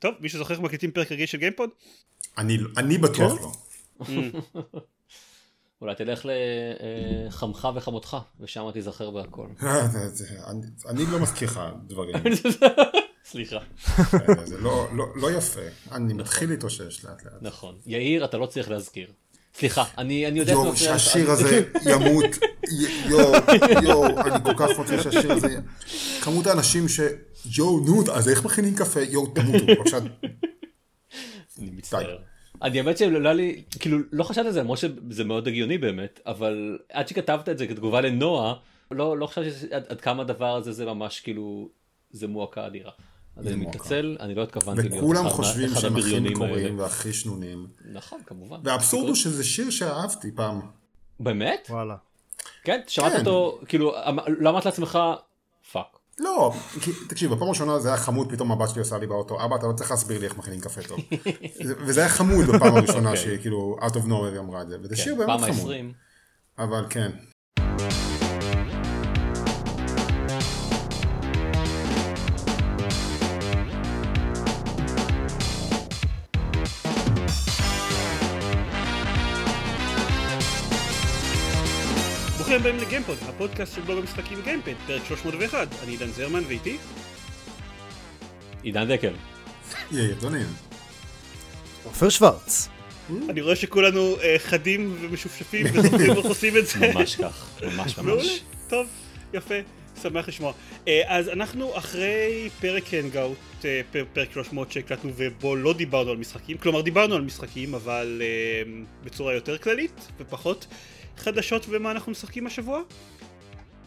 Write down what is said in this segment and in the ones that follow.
טוב, מישהו זוכר איך מקליטים פרק רגיל של גיימפוד? אני, אני בטוח לא. אולי תלך לחמך וחמותך, ושם תיזכר בהכל. אני, אני לא מזכיר לך דברים. סליחה. אה, זה לא, לא, לא יפה. אני מתחיל להתאושש לאט לאט. נכון. יאיר, אתה לא צריך להזכיר. סליחה, אני, אני יודע... יואו, שהשיר הזה ימות, יואו, יואו, אני כל כך רוצה שהשיר הזה... כמות האנשים ש... יואו, נו, אז איך מכינים קפה? יואו, תמותו, בבקשה. אני מצטער. אני האמת שלא היה לי, כאילו, לא חשבתי על זה, למרות שזה מאוד הגיוני באמת, אבל עד שכתבת את זה כתגובה לנועה, לא, לא חשבתי עד, עד כמה הדבר הזה זה ממש כאילו, זה מועקה אדירה. אז אני מתנצל, אני לא התכוונתי להיות וכולם חושבים שהם הכי מקוריים והכי שנונים. נכון, כמובן. והאבסורד הוא שזה שיר שאהבתי פעם. באמת? וואלה. כן, שמעת אותו, כאילו, לא אמרת לעצמך. לא, תקשיב, בפעם הראשונה זה היה חמוד, פתאום הבת שלי עושה לי באוטו, אבא אתה לא צריך להסביר לי איך מכינים קפה טוב. וזה היה חמוד בפעם הראשונה שהיא כאילו, out of nowhere אמרה את זה, וזה שיר באמת חמוד. אבל כן. ברוכים הבאים לגיימפוד, הפודקאסט של בלוג המשחקים גיימפד, פרק 301, אני עידן זרמן ואיתי עידן דקל. יאיר דונין. עופר שוורץ. אני רואה שכולנו אה, חדים ומשופשפים וזוכרים איך עושים את זה. ממש כך, ממש ממש. טוב, יפה, שמח לשמוע. אה, אז אנחנו אחרי פרק hangout, אה, פרק 300 שהקלטנו ובו לא דיברנו על משחקים, כלומר דיברנו על משחקים אבל בצורה יותר כללית ופחות חדשות ומה אנחנו משחקים השבוע?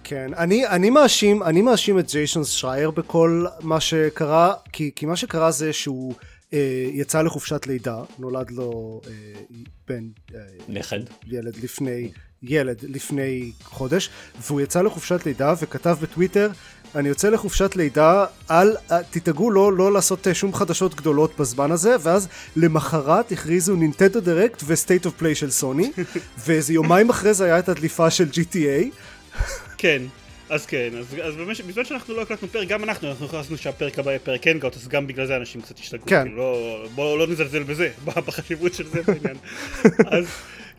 כן, אני, אני מאשים, אני מאשים את ג'ייסון שרייר בכל מה שקרה, כי, כי מה שקרה זה שהוא יצא לחופשת לידה, נולד לו אה, בן... אה, נכד. ילד לפני, ילד לפני חודש, והוא יצא לחופשת לידה וכתב בטוויטר, אני יוצא לחופשת לידה, אל, תדאגו לא, לא לעשות אה, שום חדשות גדולות בזמן הזה, ואז למחרת הכריזו Nintendo Direct ו State of Play של סוני, ואיזה יומיים אחרי זה היה את הדליפה של GTA. כן. אז כן, אז, אז במש... בזמן שאנחנו לא הקלטנו פרק, גם אנחנו, אנחנו הכרזנו שהפרק הבא יהיה פרק hangout, אז גם בגלל זה אנשים קצת השתגעו, כן. כאילו לא, בואו לא נזלזל בזה, בחשיבות של זה בעניין. אז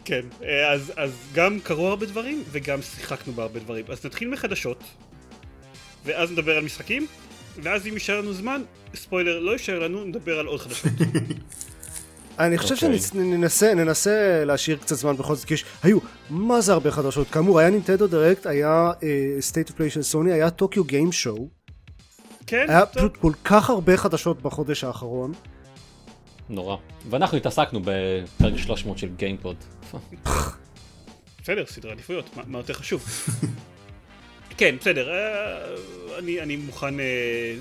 כן, אה, אז, אז גם קרו הרבה דברים, וגם שיחקנו בהרבה דברים. אז נתחיל מחדשות, ואז נדבר על משחקים, ואז אם יישאר לנו זמן, ספוילר, לא יישאר לנו, נדבר על עוד חדשות. אני חושב okay. שננסה ננסה להשאיר קצת זמן בכל זאת, כי יש, היו מה זה הרבה חדשות, כאמור היה Nintendo Direct, היה State of Play של סוני, היה Tokyo Game Show. כן, היה טוב. פשוט כל כך הרבה חדשות בחודש האחרון. נורא. ואנחנו התעסקנו בפרק 300 של גיימפוד. בסדר, סדרי עדיפויות, מה, מה יותר חשוב? כן, בסדר, אה, אני, אני מוכן אה,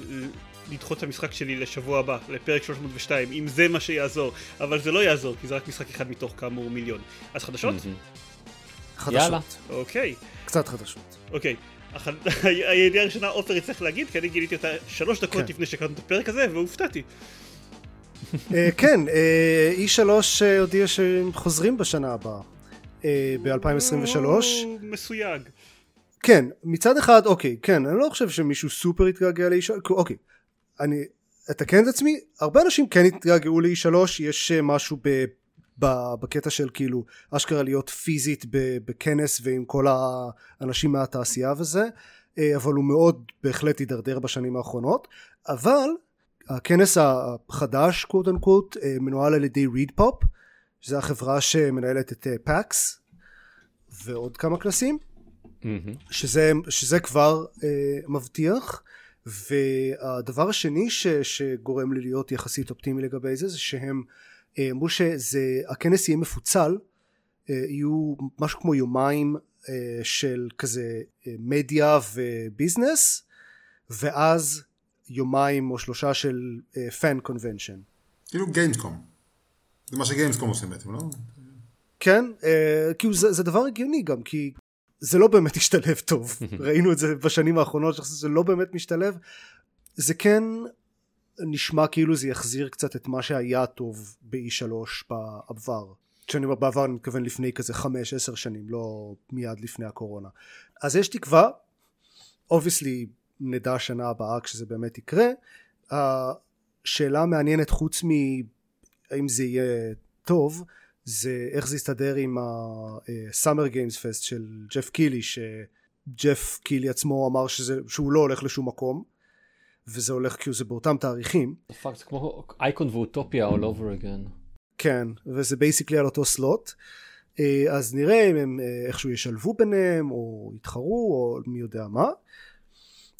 לדחות את המשחק שלי לשבוע הבא, לפרק 302, אם זה מה שיעזור, אבל זה לא יעזור, כי זה רק משחק אחד מתוך כאמור מיליון. אז חדשות? חדשות. יאללה. אוקיי. קצת חדשות. אוקיי. הידיעה הראשונה עופר יצטרך להגיד, כי אני גיליתי אותה שלוש דקות כן. לפני שהקלטנו את הפרק הזה, והופתעתי. אה, כן, E3 הודיע שהם חוזרים בשנה הבאה, ב-2023. מסויג. כן, מצד אחד, אוקיי, כן, אני לא חושב שמישהו סופר יתגעגע ל-E3, אוקיי, אני אתקן את עצמי, הרבה אנשים כן התגעגעו ל-E3, יש אה, משהו ב, בקטע של כאילו אשכרה להיות פיזית בכנס ועם כל האנשים מהתעשייה וזה, אה, אבל הוא מאוד בהחלט הידרדר בשנים האחרונות, אבל הכנס החדש קוט אנקוט מנוהל על ידי ריד פופ, שזו החברה שמנהלת את PAX אה, ועוד כמה כנסים. Mm-hmm. שזה, שזה כבר אה, מבטיח והדבר השני ש, שגורם לי להיות יחסית אופטימי לגבי זה זה שהם אה, אמרו שהכנס יהיה מפוצל אה, יהיו משהו כמו יומיים אה, של כזה מדיה ו business ואז יומיים או שלושה של פן קונבנשן. כאילו גיימסקום. זה מה שגיימסקום עושים בעצם, לא? כן, כאילו זה, זה דבר הגיוני גם, כי זה לא באמת השתלב טוב. ראינו את זה בשנים האחרונות שזה לא באמת משתלב. זה כן נשמע כאילו זה יחזיר קצת את מה שהיה טוב ב-E3 בעבר. כשאני אומר בעבר אני מתכוון לפני כזה 5-10 שנים לא מיד לפני הקורונה. אז יש תקווה. obviously נדע שנה הבאה כשזה באמת יקרה. uh, שאלה מעניינת חוץ מהאם זה יהיה טוב זה איך זה יסתדר עם ה-Summer Games Fest של ג'ף קילי שג'ף קילי עצמו אמר שזה, שהוא לא הולך לשום מקום וזה הולך כאילו זה באותם תאריכים. fuck זה כמו אייקון ואוטופיה all over again. כן וזה basically על אותו slot אה, אז נראה אם הם אה, איכשהו ישלבו ביניהם או יתחרו או מי יודע מה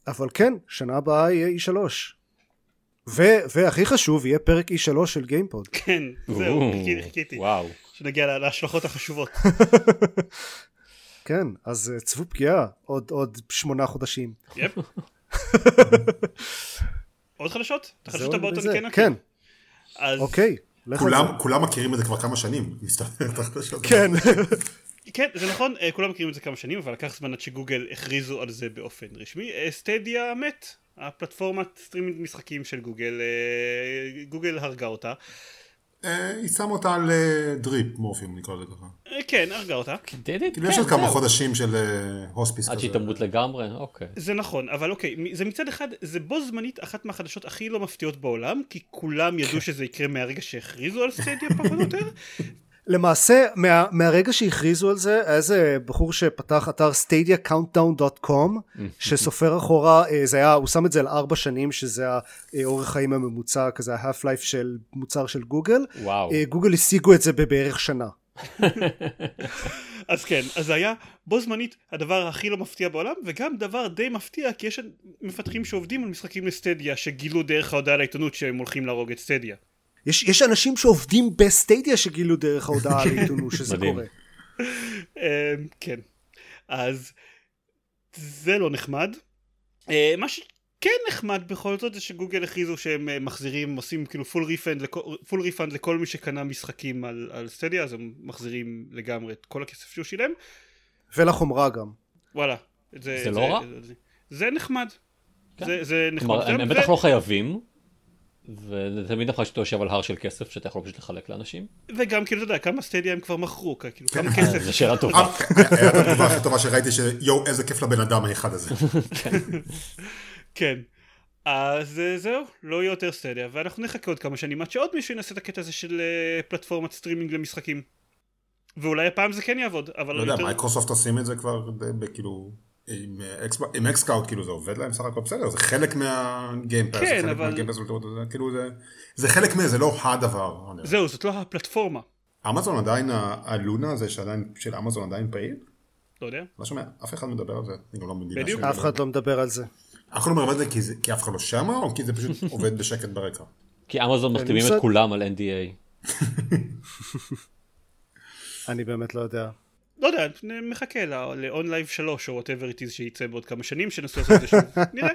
אבל כן שנה הבאה יהיה E3 ו- והכי חשוב יהיה פרק E3 של גיימפוד. כן, זהו, חיכיתי. וואו. שנגיע להשלכות החשובות. כן, אז צבו פגיעה עוד, עוד שמונה חודשים. יפ. עוד חדשות? את החדשות הבאות אני כן כן. אוקיי. כולם, כולם מכירים את זה כבר כמה שנים, מסתבר. כן. כן, זה נכון, כולם מכירים את זה כמה שנים, אבל לקח זמן עד שגוגל הכריזו על זה באופן רשמי. סטדיה מת, הפלטפורמת סטרימינג משחקים של גוגל, גוגל הרגה אותה. היא שמה אותה על drip מורפין נקרא לזה ככה. כן, הרגה אותה. כאילו יש עוד כמה חודשים של הוספיס כזה. עד שהיא תמות לגמרי, אוקיי. זה נכון, אבל אוקיי, זה מצד אחד, זה בו זמנית אחת מהחדשות הכי לא מפתיעות בעולם, כי כולם ידעו שזה יקרה מהרגע שהכריזו על סטדיה פחות או יותר, למעשה מה, מהרגע שהכריזו על זה היה איזה בחור שפתח אתר stadiacountdown.com שסופר אחורה זה היה הוא שם את זה על ארבע שנים שזה האורך חיים הממוצע כזה ה-half life של מוצר של גוגל וואו. גוגל השיגו את זה בבערך שנה. אז כן אז זה היה בו זמנית הדבר הכי לא מפתיע בעולם וגם דבר די מפתיע כי יש מפתחים שעובדים על משחקים לסטדיה שגילו דרך ההודעה לעיתונות שהם הולכים להרוג את סטדיה. יש, יש אנשים שעובדים בסטדיה שגילו דרך ההודעה לעיתונות שזה קורה. כן, אז זה לא נחמד. מה שכן נחמד בכל זאת זה שגוגל הכריזו שהם מחזירים, עושים כאילו full refund, full refund לכל מי שקנה משחקים על, על סטדיה, אז הם מחזירים לגמרי את כל הכסף שהוא שילם. ולחומרה גם. וואלה. זה, זה, זה לא רע? זה, זה נחמד. כן. זה, זה נחמד. כלומר, הם בטח לא חייבים. ותמיד נכון שאתה יושב על הר של כסף שאתה יכול פשוט לחלק לאנשים. וגם כאילו אתה יודע כמה סטדיה הם כבר מכרו כאילו כמה כסף. זו שאלה טובה. את התגובה הכי טובה שראיתי שיואו איזה כיף לבן אדם האחד הזה. כן. אז זהו, לא יהיה יותר סטדיה, ואנחנו נחכה עוד כמה שנים עד שעוד מישהו ינסה את הקטע הזה של פלטפורמת סטרימינג למשחקים. ואולי הפעם זה כן יעבוד, אבל לא יודע, מייקרוסופט עושים את זה כבר כאילו עם xCloud כאילו זה עובד להם סך הכל בסדר זה חלק מה Game Pass כן אבל כאילו זה זה חלק מזה זה לא הדבר זהו זאת לא הפלטפורמה. אמזון עדיין הלונה הזה שעדיין של אמזון עדיין פעיל? לא יודע. לא שומע אף אחד לא מדבר על זה. לא בדיוק. אף אחד לא מדבר על זה. אף אחד לא מדבר על זה כי אף אחד לא שמה או כי זה פשוט עובד בשקט ברקע? כי אמזון מחתימים את כולם על NDA. אני באמת לא יודע. לא יודע, מחכה ל-on live 3 או whatever it is שייצא בעוד כמה שנים, שנסו לעשות את זה שוב, נראה.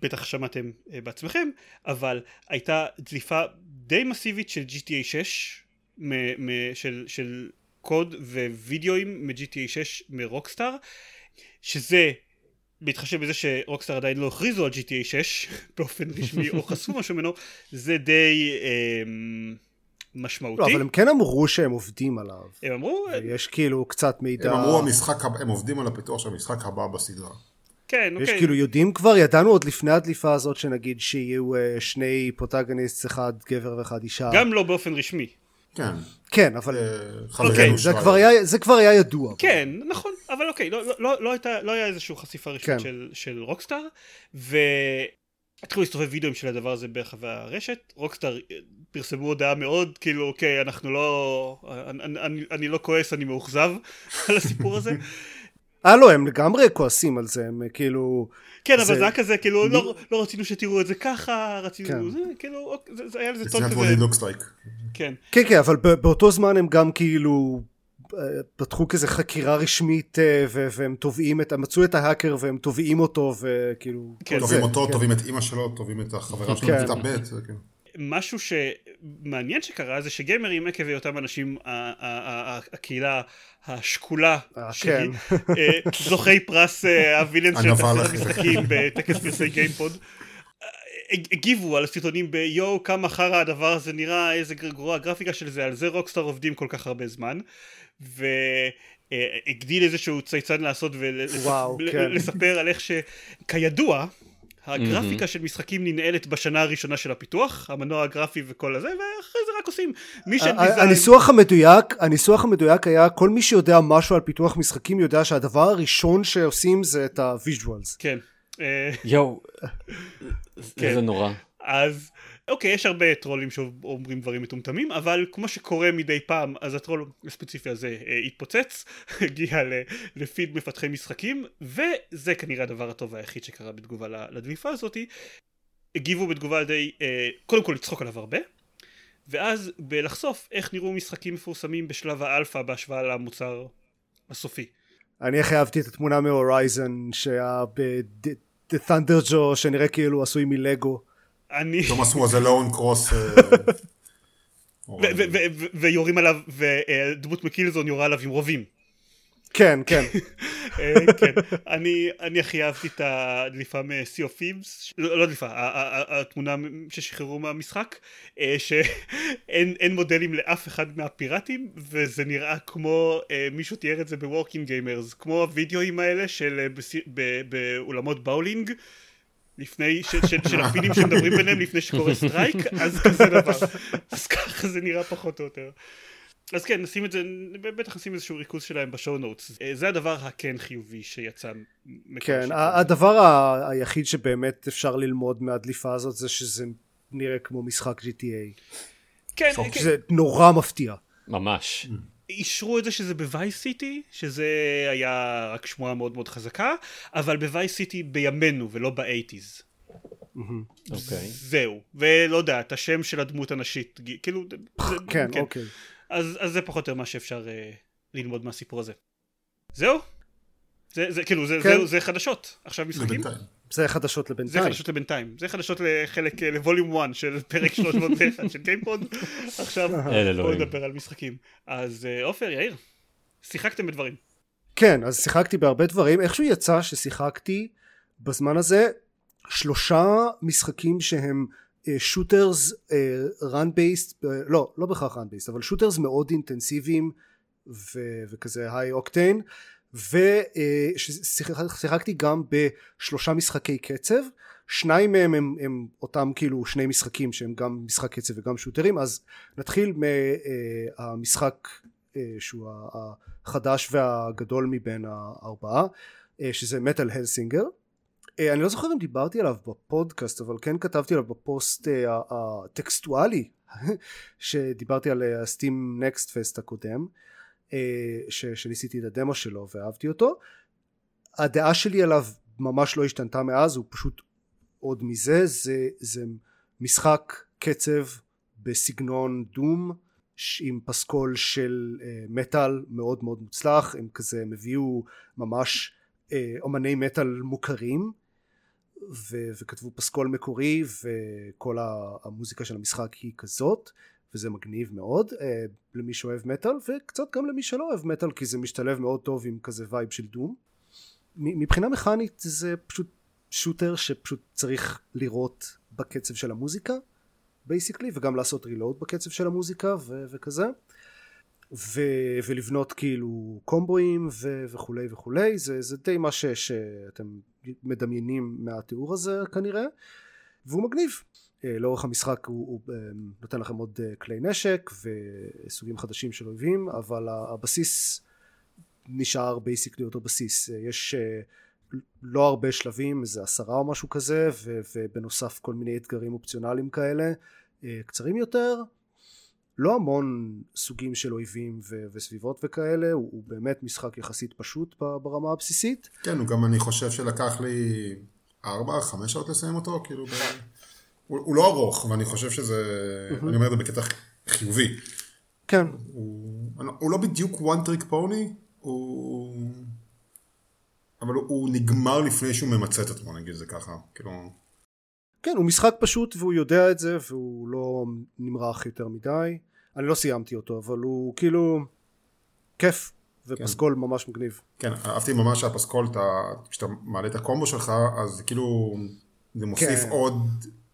ובטח שמעתם בעצמכם, אבל הייתה דליפה די מסיבית של GTA 6, של, של קוד ווידאוים מ-GTA 6 מרוקסטאר, שזה בהתחשב בזה שרוקסטאר עדיין לא הכריזו על GTA 6 באופן רשמי או חשפו משהו ממנו, זה די... אה, משמעותי. לא, אבל הם כן אמרו שהם עובדים עליו. הם אמרו... יש כאילו קצת מידע. הם אמרו המשחק, הם עובדים על הפיתוח של המשחק הבא בסדרה. כן, יש אוקיי. כאילו יודעים כבר, ידענו עוד לפני הדליפה הזאת שנגיד שיהיו שני פרוטגניסט, אחד גבר ואחד אישה. גם לא באופן רשמי. כן. כן, אבל... אוקיי. זה, כבר היה, זה כבר היה ידוע. כן, נכון, אבל אוקיי, לא, לא, לא, הייתה, לא היה איזושהי חשיפה רשמית כן. של, של רוקסטאר, והתחילו להסתובב וידאוים של הדבר הזה ברחבי הרשת, רוקסטאר פרסמו הודעה מאוד כאילו אוקיי אנחנו לא אני, אני, אני לא כועס אני מאוכזב על הסיפור הזה. אה לא הם לגמרי כועסים על זה הם כאילו כן אבל זה היה כזה כאילו לא, לא רצינו שתראו את זה ככה רצינו כן. זה כאילו זה, זה היה לזה טון כזה. כן. כן כן אבל באותו זמן הם גם כאילו פתחו כזה חקירה רשמית והם תובעים את, מצאו את ההאקר והם תובעים אותו וכאילו... כן, תובעים אותו, כן. תובעים את אימא שלו, תובעים את החברה שלו, כן. את הבית, זה כאילו. משהו שמעניין שקרה זה שגיימרים עקב היותם אנשים הקהילה השקולה כן. זוכי פרס ה villains של תחזיר המשחקים בטקס פרסי גיימפוד הגיבו על הסרטונים ביואו כמה חרא הדבר הזה נראה איזה גרוע הגרפיקה של זה על זה רוקסטאר עובדים כל כך הרבה זמן והגדיל איזשהו צייצן לעשות ולספר על איך שכידוע הגרפיקה mm-hmm. של משחקים ננעלת בשנה הראשונה של הפיתוח, המנוע הגרפי וכל הזה, ואחרי זה רק עושים mission design. הניסוח המדויק, הניסוח המדויק היה, כל מי שיודע משהו על פיתוח משחקים יודע שהדבר הראשון שעושים זה את ה visuals. כן. אה, יואו, כן. זה נורא. אז אוקיי, יש הרבה טרולים שאומרים דברים מטומטמים, אבל כמו שקורה מדי פעם, אז הטרול הספציפי הזה אה, התפוצץ, הגיע לפיד מפתחי משחקים, וזה כנראה הדבר הטוב היחיד שקרה בתגובה לדליפה הזאתי. הגיבו בתגובה די, אה, קודם כל לצחוק עליו הרבה, ואז בלחשוף איך נראו משחקים מפורסמים בשלב האלפא בהשוואה למוצר הסופי. אני הכי אהבתי את התמונה מהורייזן שהיה ב-The Thunder Joe שנראה כאילו עשוי מלגו. אני... תומאס הוא איזה לואון קרוס. ויורים עליו, ודמות מ Killzone יורה עליו עם רובים. כן, כן. אה, כן. אני, אני הכי אהבתי את הדליפה מ-Sea of Thieves, לא, לא דליפה, התמונה ששחררו מהמשחק, אה, שאין מודלים לאף אחד מהפיראטים, וזה נראה כמו, אה, מישהו תיאר את זה ב Working Gamers, כמו הווידאוים האלה של באולמות באולינג. לפני, ש, של, של הפינים שמדברים ביניהם לפני שקורה סטרייק, אז כזה דבר. אז ככה זה נראה פחות או יותר. אז כן, נשים את זה, בטח נשים איזשהו ריכוז שלהם ב show notes. אה, זה הדבר הכן חיובי שיצא. כן, הדבר היחיד שבאמת אפשר ללמוד מהדליפה הזאת זה שזה נראה כמו משחק GTA. כן, כן. זה נורא מפתיע. ממש. אישרו את זה שזה ב Vice City, שזה היה רק שמועה מאוד מאוד חזקה, אבל ב Vice City בימינו ולא ב eighties. אוקיי. זהו, ולא יודע, את השם של הדמות הנשית, כאילו, כן, אוקיי. אז, אז זה פחות או יותר מה שאפשר uh, ללמוד מהסיפור הזה. זהו? זה, זה כאילו, זה, כן. זה, זה חדשות. עכשיו משחקים? זה חדשות לבינתיים. זה חדשות לבינתיים. זה חדשות לחלק, אה, לווליום 1 של פרק 301 של גיימפוד. עכשיו בואו נדבר על משחקים. אז אה, עופר, יאיר, שיחקתם בדברים. כן, אז שיחקתי בהרבה דברים. איכשהו יצא ששיחקתי בזמן הזה שלושה משחקים שהם שוטרס רן בייסט, לא, לא בהכרח רן בייסט, אבל שוטרס מאוד אינטנסיביים וכזה היי אוקטיין. ושיחקתי גם בשלושה משחקי קצב. שניים מהם הם, הם אותם כאילו שני משחקים שהם גם משחק קצב וגם שוטרים אז נתחיל מהמשחק אה, שהוא החדש והגדול מבין הארבעה אה, שזה מטאל הלסינגר אני לא זוכר אם דיברתי עליו בפודקאסט אבל כן כתבתי עליו בפוסט אה, הטקסטואלי שדיברתי על הסטים נקסט פסט הקודם. אה, ש, שניסיתי את הדמו שלו ואהבתי אותו. הדעה שלי עליו ממש לא השתנתה מאז הוא פשוט עוד מזה. זה, זה משחק קצב בסגנון Doom עם פסקול של אה, מטאל מאוד מאוד מוצלח. הם כזה הם הביאו ממש אה, אומני מטאל מוכרים ו- וכתבו פסקול מקורי וכל המוזיקה של המשחק היא כזאת וזה מגניב מאוד אה, למי שאוהב מטאל וקצת גם למי שלא אוהב מטאל כי זה משתלב מאוד טוב עם כזה vibe של Doom. מבחינה מכנית זה פשוט shooter שפשוט צריך לירות בקצב של המוזיקה basically וגם לעשות reload בקצב של המוזיקה ו- וכזה. ו- ולבנות כאילו combo-אים ו- וכולי וכולי. זה, זה די מה ש- שאתם מדמיינים מהתיאור הזה כנראה. והוא מגניב לאורך המשחק הוא, הוא אה, נותן לכם עוד אה, כלי נשק וסוגים חדשים של אויבים אבל הבסיס נשאר basically אותו בסיס יש לא הרבה שלבים איזה עשרה או משהו כזה ו, ובנוסף כל מיני אתגרים אופציונליים כאלה. קצרים יותר לא המון סוגים של אויבים ו- וסביבות וכאלה הוא, הוא באמת משחק יחסית פשוט ברמה הבסיסית. כן הוא גם אני חושב שלקח לי ארבע חמש שעות לסיים אותו כאילו ב... הוא, הוא לא ארוך, ואני חושב שזה, mm-hmm. אני אומר את זה בקטע חיובי. כן. הוא, הוא לא בדיוק one trick pony, הוא... אבל הוא, הוא נגמר לפני שהוא ממצה את עצמו, נגיד זה ככה, כאילו... כן, הוא משחק פשוט והוא יודע את זה, והוא לא נמרח יותר מדי. אני לא סיימתי אותו, אבל הוא כאילו כיף, ופסקול כן. ממש מגניב. כן, אהבתי ממש שהפסקול, כשאתה מעלה את הקומבו שלך, אז כאילו זה מוסיף כן. עוד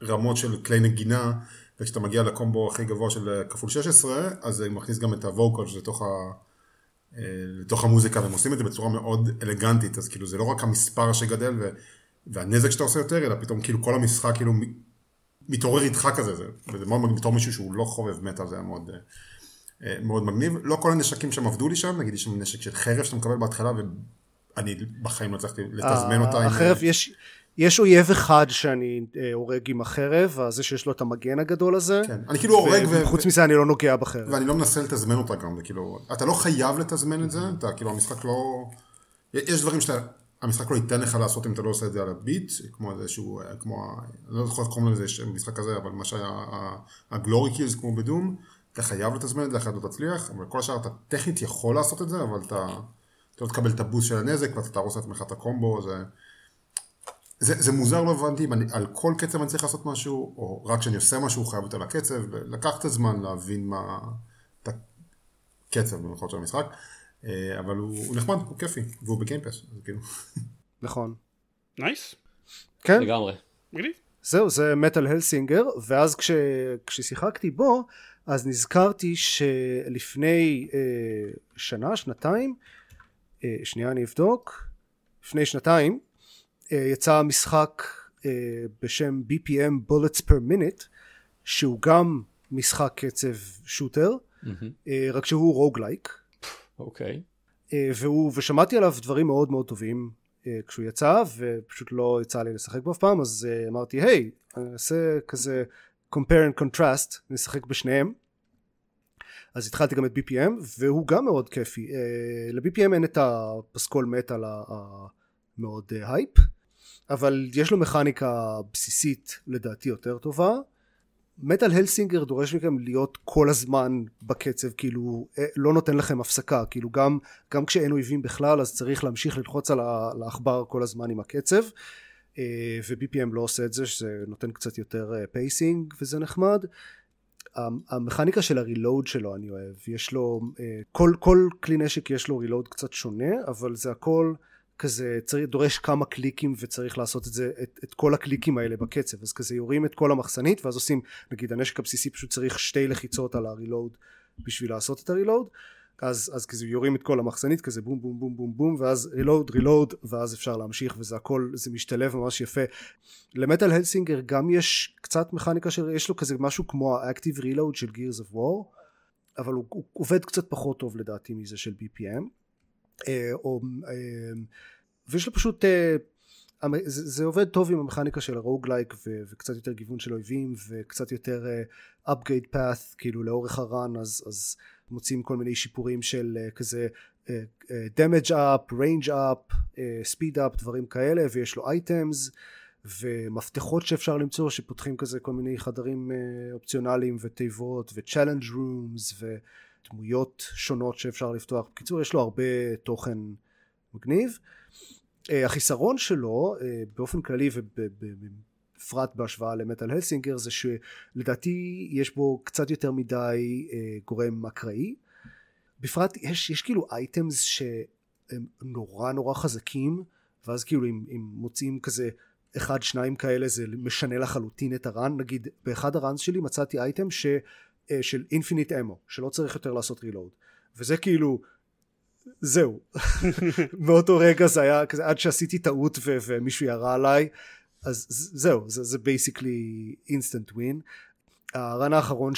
רמות של כלי נגינה, וכשאתה מגיע לקומבו הכי גבוה של כפול 16, אז זה מכניס גם את הווקלס לתוך, ה... אה, לתוך המוזיקה, והם עושים את זה בצורה מאוד אלגנטית, אז כאילו זה לא רק המספר שגדל, והנזק שאתה עושה יותר, אלא פתאום כאילו כל המשחק כאילו מתעורר איתך כזה, זה, וזה מאוד מגניב, בתור מישהו שהוא לא חובב מטאל זה היה מאוד, אה, מאוד מגניב. לא כל הנשקים שם עבדו לי שם, נגיד יש שם נשק של חרב שאתה מקבל בהתחלה, ואני בחיים לא הצלחתי לתזמן אותה. החרב עם... יש... יש אויב אחד שאני אה, הורג עם החרב, זה שיש לו את המגן הגדול הזה. כן, אני כאילו הורג ו... וחוץ מזה אני לא נוגע בחרב. ואני לא מנסה לתזמן אותה גם, וכאילו, אתה לא חייב לתזמן את זה, אתה כאילו, המשחק לא... יש דברים שאתה, המשחק לא ייתן לך לעשות אם אתה לא עושה את זה על הביט, כמו איזשהו, אה, כמו, אני לא זוכר איך קוראים לזה משחק כזה, אבל מה שהיה הגלורי קיוז כמו בדום, אתה חייב לתזמן את זה, אחרת לא תצליח, אבל כל השאר אתה טכנית יכול לעשות את זה, אבל אתה, אתה לא תקבל את הבוסט של הנזק ואתה תהרוס לעצמך את הקומבו, זה... זה, זה מוזר, לא הבנתי אם אני, על כל קצב אני צריך לעשות משהו, או רק כשאני עושה משהו חייב יותר לקצב, לקח את הזמן להבין מה, את הקצב במיוחד של המשחק, אה, אבל הוא, הוא נחמד, הוא כיפי, והוא ב-Game Pass, כאילו. נכון. nice. כן. לגמרי. מגניב. זהו, זה Metal: Hellsinger, ואז כש, כששיחקתי בו, אז נזכרתי שלפני אה, שנה, שנתיים, אה, שנייה אני אבדוק, לפני שנתיים, יצא משחק אה, בשם BPM Bullets per Minute שהוא גם משחק קצב shooter mm-hmm. רק שהוא roguelike. okay. והוא ושמעתי עליו דברים מאוד מאוד טובים כשהוא יצא ופשוט לא יצא לי לשחק בו אף פעם אז אמרתי היי אני אעשה כזה compare and contrast נשחק בשניהם. אז התחלתי גם את BPM והוא גם מאוד כיפי. ל-BPM אין את הפסקול מטאל המאוד הייפ אבל יש לו מכניקה בסיסית לדעתי יותר טובה. Metal: Hellsinger דורש מכם להיות כל הזמן בקצב כאילו אה, לא נותן לכם הפסקה. כאילו גם, גם כשאין אויבים בכלל אז צריך להמשיך ללחוץ על העכבר כל הזמן עם הקצב. אה, ו-BPM לא עושה את זה שזה נותן קצת יותר pacing אה, וזה נחמד. המכניקה של ה reload שלו אני אוהב. יש לו כל, כל כלי נשק יש לו reload קצת שונה אבל זה הכל כזה צריך, דורש כמה קליקים וצריך לעשות את זה, את, את כל הקליקים האלה בקצב. אז כזה יורים את כל המחסנית ואז עושים נגיד הנשק הבסיסי פשוט צריך שתי לחיצות על הרילוד בשביל לעשות את הרילוד אז, אז כזה יורים את כל המחסנית כזה בום בום בום בום בום ואז רילוד רילוד ואז אפשר להמשיך וזה הכל זה משתלב ממש יפה. למטאל הלסינגר גם יש קצת מכניקה של יש לו כזה משהו כמו האקטיב רילוד של גירס אוף וור אבל הוא, הוא עובד קצת פחות טוב לדעתי מזה של BPM או, אה, ויש לו פשוט אה, זה, עובד טוב עם המכניקה של הרוגלייק וקצת יותר גיוון של אויבים וקצת יותר upgrade path כאילו לאורך הרן אז, אז מוצאים כל מיני שיפורים של כזה damage up, range up, speed up דברים כאלה ויש לו items ומפתחות שאפשר למצוא שפותחים כזה כל מיני חדרים אופציונליים ותיבות ו-challenge rooms ו... דמויות שונות שאפשר לפתוח. בקיצור יש לו הרבה תוכן מגניב. אה, החיסרון שלו אה, באופן כללי ובפרט בהשוואה למטאל הלסינגר זה שלדעתי יש בו קצת יותר מדי אה, גורם אקראי. בפרט יש, יש כאילו אייטמס שהם נורא נורא חזקים ואז כאילו אם, אם מוצאים כזה אחד שניים כאלה זה משנה לחלוטין את הרן נגיד באחד הראנס שלי מצאתי אייטם ש... אה, של infinite ammo שלא צריך יותר לעשות reload וזה כאילו זהו. מאותו רגע זה היה כזה עד שעשיתי טעות ו- ומישהו ירה עליי אז זהו זה basically instant win ה run האחרון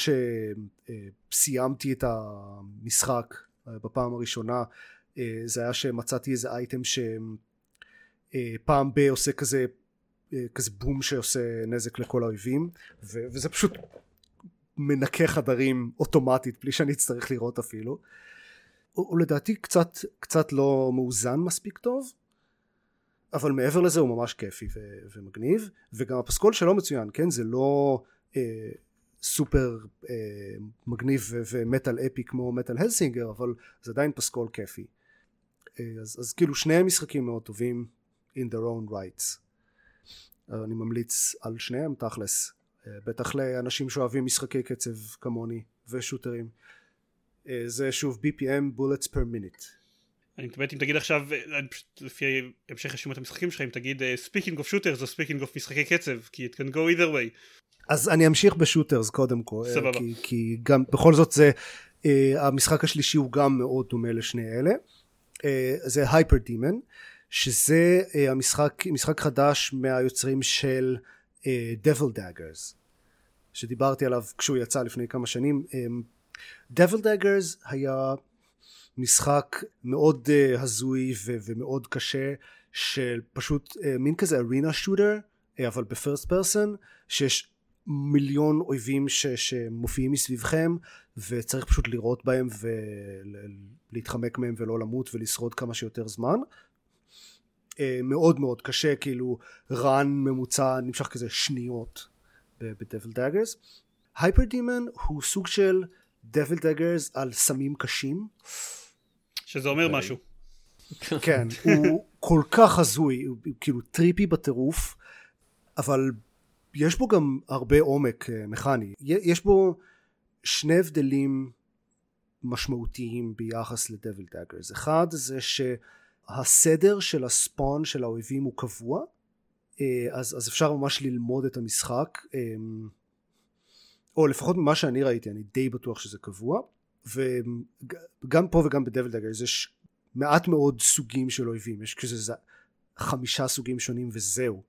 שסיימתי את המשחק אה, בפעם הראשונה אה, זה היה שמצאתי איזה אייטם שפעם ב עושה כזה כזה בום שעושה נזק לכל האויבים ו- וזה פשוט מנקה חדרים אוטומטית בלי שאני אצטרך לראות אפילו. הוא, הוא לדעתי קצת קצת לא מאוזן מספיק טוב אבל מעבר לזה הוא ממש כיפי ו- ומגניב וגם הפסקול שלו מצוין כן? זה לא אה, סופר אה, מגניב ומטאל אפי כמו מטאל הלסינגר אבל זה עדיין פסקול כיפי. אה, אז, אז כאילו שני משחקים מאוד טובים in their own rights. אני ממליץ על שניהם תכלס בטח לאנשים שאוהבים משחקי קצב כמוני ושוטרים. אה, זה שוב BPM bullets per minute. אני מתכוונת אם תגיד עכשיו אה, לפי המשך רשימת המשחקים שלך אם תגיד speaking of shooters או speaking of משחקי קצב כי it can go either way. אז אני אמשיך בשוטרס קודם כל סבבה. כי, כי גם בכל זאת זה המשחק השלישי הוא גם מאוד דומה לשני אלה. זה הייפר דימן שזה המשחק, משחק חדש מהיוצרים של Devil Daggers שדיברתי עליו כשהוא יצא לפני כמה שנים. Um, Devil Daggers היה משחק מאוד uh, הזוי ומאוד קשה של פשוט uh, מין כזה ארינה שוטר אבל בפרסט פרסון שיש מיליון אויבים ש- שמופיעים מסביבכם וצריך פשוט לירות בהם ולהתחמק מהם ולא למות ולשרוד כמה שיותר זמן uh, מאוד מאוד קשה כאילו run ממוצע נמשך כזה שניות ב-Devil Daggers. Hyper Demon הוא סוג של Devil Daggers על סמים קשים שזה אומר משהו. כן, הוא כל כך הזוי, הוא כאילו trippy בטירוף, אבל יש בו גם הרבה עומק אה, מכני. יש בו שני הבדלים משמעותיים ביחס ל-Devil Daggers. אחד זה שהסדר של ה spawn של האויבים הוא קבוע, אה, אז, אז אפשר ממש ללמוד את המשחק, אה, או לפחות ממה שאני ראיתי, אני די בטוח שזה קבוע. וגם פה וגם ב-Devil Daggers יש מעט מאוד סוגים של אויבים יש כזה חמישה סוגים שונים וזהו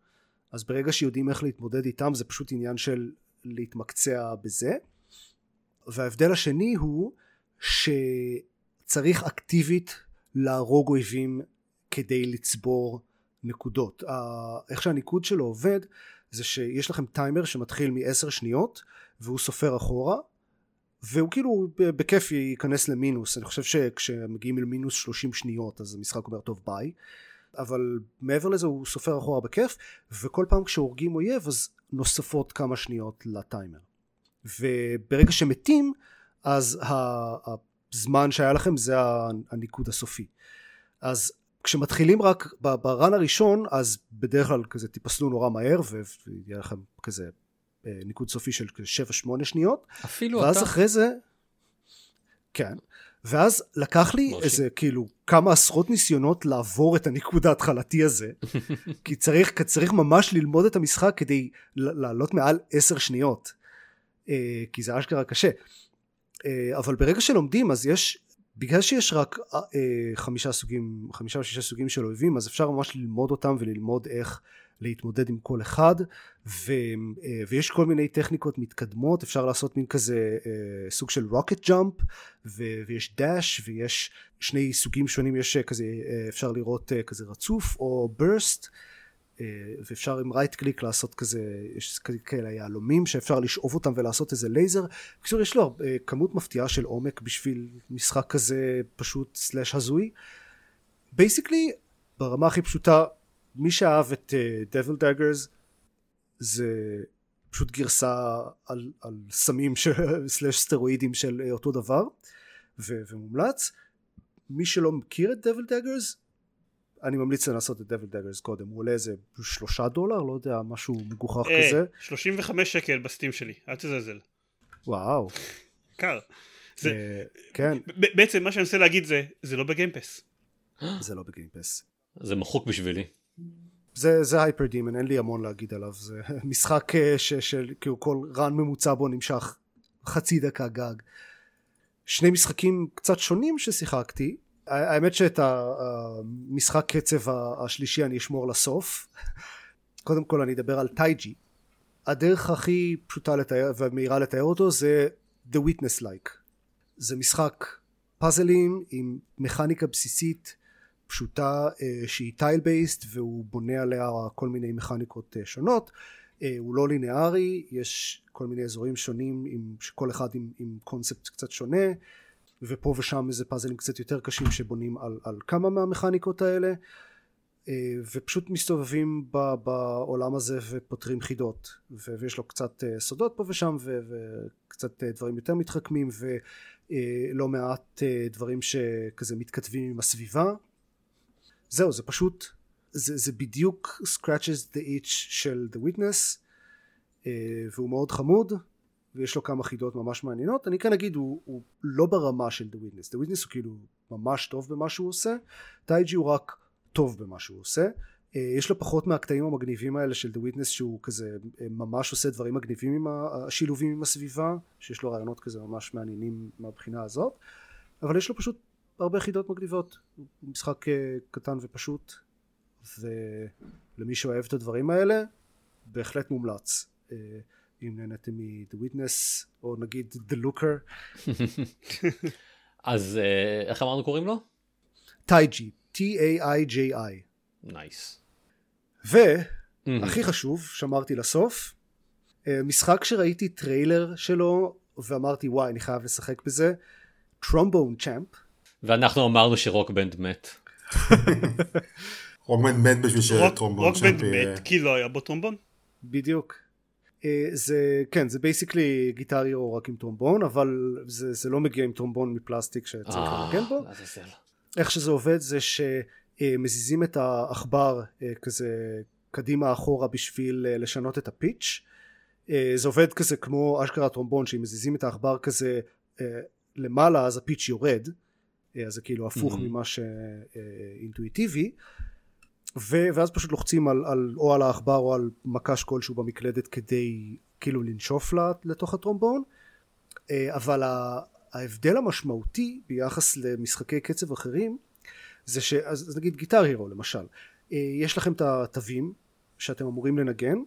אז ברגע שיודעים איך להתמודד איתם זה פשוט עניין של להתמקצע בזה וההבדל השני הוא שצריך אקטיבית להרוג אויבים כדי לצבור נקודות. איך שהניקוד שלו עובד זה שיש לכם טיימר שמתחיל מ-10 שניות והוא סופר אחורה והוא כאילו בכיף ייכנס למינוס. אני חושב שכשמגיעים למינוס 30 שניות אז המשחק אומר טוב ביי. אבל מעבר לזה הוא סופר אחורה בכיף וכל פעם כשהורגים אויב אז נוספות כמה שניות לטיימר. וברגע שמתים אז הזמן שהיה לכם זה הניקוד הסופי אז כשמתחילים רק ברן הראשון אז בדרך כלל כזה תיפסלו נורא מהר ויהיה לכם כזה אה, ניקוד סופי של 7-8 שניות. אפילו ואז אתה. ואז אחרי זה, כן, ואז לקח לי מושי. איזה כאילו כמה עשרות ניסיונות לעבור את הניקוד ההתחלתי הזה, כי צריך, צריך ממש ללמוד את המשחק כדי לעלות מעל 10 שניות, אה, כי זה אשכרה קשה. אה, אבל ברגע שלומדים אז יש בגלל שיש רק חמישה סוגים חמישה או שישה סוגים של אויבים אז אפשר ממש ללמוד אותם וללמוד איך להתמודד עם כל אחד ו, אה, ויש כל מיני טכניקות מתקדמות אפשר לעשות מין כזה אה, סוג של רוקט ג'אמפ ויש dash ויש שני סוגים שונים יש אה, כזה אפשר לירות כזה רצוף או burst ואפשר עם right click לעשות כזה יש כאלה יהלומים שאפשר לשאוב אותם ולעשות איזה לייזר בקיצור יש לו כמות מפתיעה של עומק בשביל משחק כזה פשוט slash הזוי. basically ברמה הכי פשוטה מי שאהב את Devil uh, Daggers זה פשוט גרסה על, על סמים slash סטרואידים של uh, אותו דבר ו, ומומלץ. מי שלא מכיר את Devil Daggers אני ממליץ לעשות את Devil Daggers קודם. הוא עולה איזה שלושה דולר לא יודע משהו מגוחך אה, כזה. 35 שקל ב-Steam שלי אל תזלזל. וואו. יקר. זה, uh, כן. בעצם מה שאני מנסה להגיד זה זה לא ב-Game Pass. זה לא ב-Game Pass. זה מחוק בשבילי. זה, זה Hyper Demon, אין לי המון להגיד עליו, זה משחק אה, של כאילו כל run ממוצע בו נמשך חצי דקה גג. שני משחקים קצת שונים ששיחקתי, האמת שאת המשחק קצב השלישי אני אשמור לסוף. קודם כל אני אדבר על טייג'י. הדרך הכי פשוטה לתאר ומהירה לתאר אותו זה The Witness Like. זה משחק פאזלים עם מכניקה בסיסית פשוטה אה, שהיא טייל בייסט והוא בונה עליה כל מיני מכניקות אה, שונות אה, הוא לא לינארי יש כל מיני אזורים שונים עם כל אחד עם, עם קונספט קצת שונה ופה ושם איזה פאזלים קצת יותר קשים שבונים על, על כמה מהמכניקות האלה ופשוט מסתובבים ב, בעולם הזה ופותרים חידות. ויש לו קצת סודות פה ושם וקצת דברים יותר מתחכמים ולא מעט דברים שכזה מתכתבים עם הסביבה. זהו זה פשוט זה, זה בדיוק scratches the itch של the witness והוא מאוד חמוד ויש לו כמה חידות ממש מעניינות. אני כן אגיד הוא, הוא לא ברמה של the witness. The witness הוא כאילו ממש טוב במה שהוא עושה. טייג'י הוא רק טוב במה שהוא עושה. uh, יש לו פחות מהקטעים המגניבים האלה של the witness שהוא כזה uh, ממש עושה דברים מגניבים עם השילובים עם הסביבה שיש לו רעיונות כזה ממש מעניינים מהבחינה הזאת. אבל יש לו פשוט הרבה חידות מגניבות. הוא משחק uh, קטן ופשוט ולמי שאוהב את הדברים האלה בהחלט מומלץ. אה, אם נהנתם מ-The Witness או נגיד The Looker. אז אה, איך אמרנו קוראים לו? Taiji, T-A-I-J-I. nice. והכי חשוב, שמרתי לסוף, משחק שראיתי טריילר שלו ואמרתי וואי אני חייב לשחק בזה, Trombone Champ. ואנחנו אמרנו ש-Rock Band מת. Rock Band מת בשביל שטרומבון צ'אמפ. Rock Band מת כי לא היה בו טרומבון. בדיוק. אה, זה כן זה basically Guitar Hero רק עם טרומבון אבל זה, זה לא מגיע עם טרומבון מפלסטיק שצריך אה, לנגן בו. איך שזה עובד זה שמזיזים את העכבר אה, כזה קדימה אחורה בשביל לשנות את ה pitch זה עובד כזה כמו אשכרה טרומבון שאם מזיזים את העכבר כזה למעלה אז הפיץ' יורד אז זה כאילו הפוך mm-hmm. ממה שאינטואיטיבי ואז פשוט לוחצים על, על, או על העכבר או על מקש כלשהו במקלדת כדי כאילו לנשוף לתוך הטרומבון. אבל ההבדל המשמעותי ביחס למשחקי קצב אחרים זה אז נגיד גיטר הירו למשל. יש לכם את התווים שאתם אמורים לנגן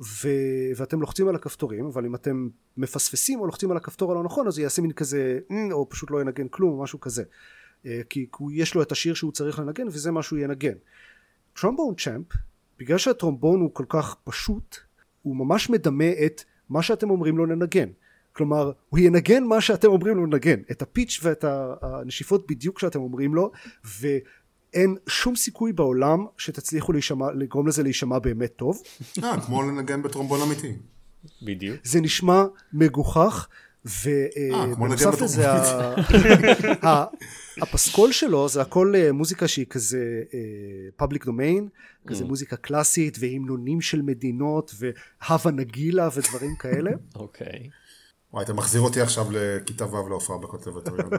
ו... ואתם לוחצים על הכפתורים אבל אם אתם מפספסים או לוחצים על הכפתור הלא נכון אז הוא יעשה מין כזה או פשוט לא ינגן כלום או משהו כזה. כי יש לו את השיר שהוא צריך לנגן וזה מה שהוא ינגן טרומבון צ'אמפ בגלל שהטרומבון הוא כל כך פשוט הוא ממש מדמה את מה שאתם אומרים לו לנגן כלומר הוא ינגן מה שאתם אומרים לו לנגן את הפיץ' ואת הנשיפות בדיוק שאתם אומרים לו ואין שום סיכוי בעולם שתצליחו להישמע, לגרום לזה להישמע באמת טוב. אה, כמו לנגן בטרומבון אמיתי. בדיוק. זה נשמע מגוחך ובנוסף לזה הפסקול שלו זה הכל אה, מוזיקה שהיא כזה פאבליק דומיין כזה mm. מוזיקה קלאסית והמנונים של מדינות והווה נגילה ודברים כאלה. אוקיי. וואי, אתה מחזיר אותי עכשיו לכיתה ו' להופעה בקונסרבטוריון.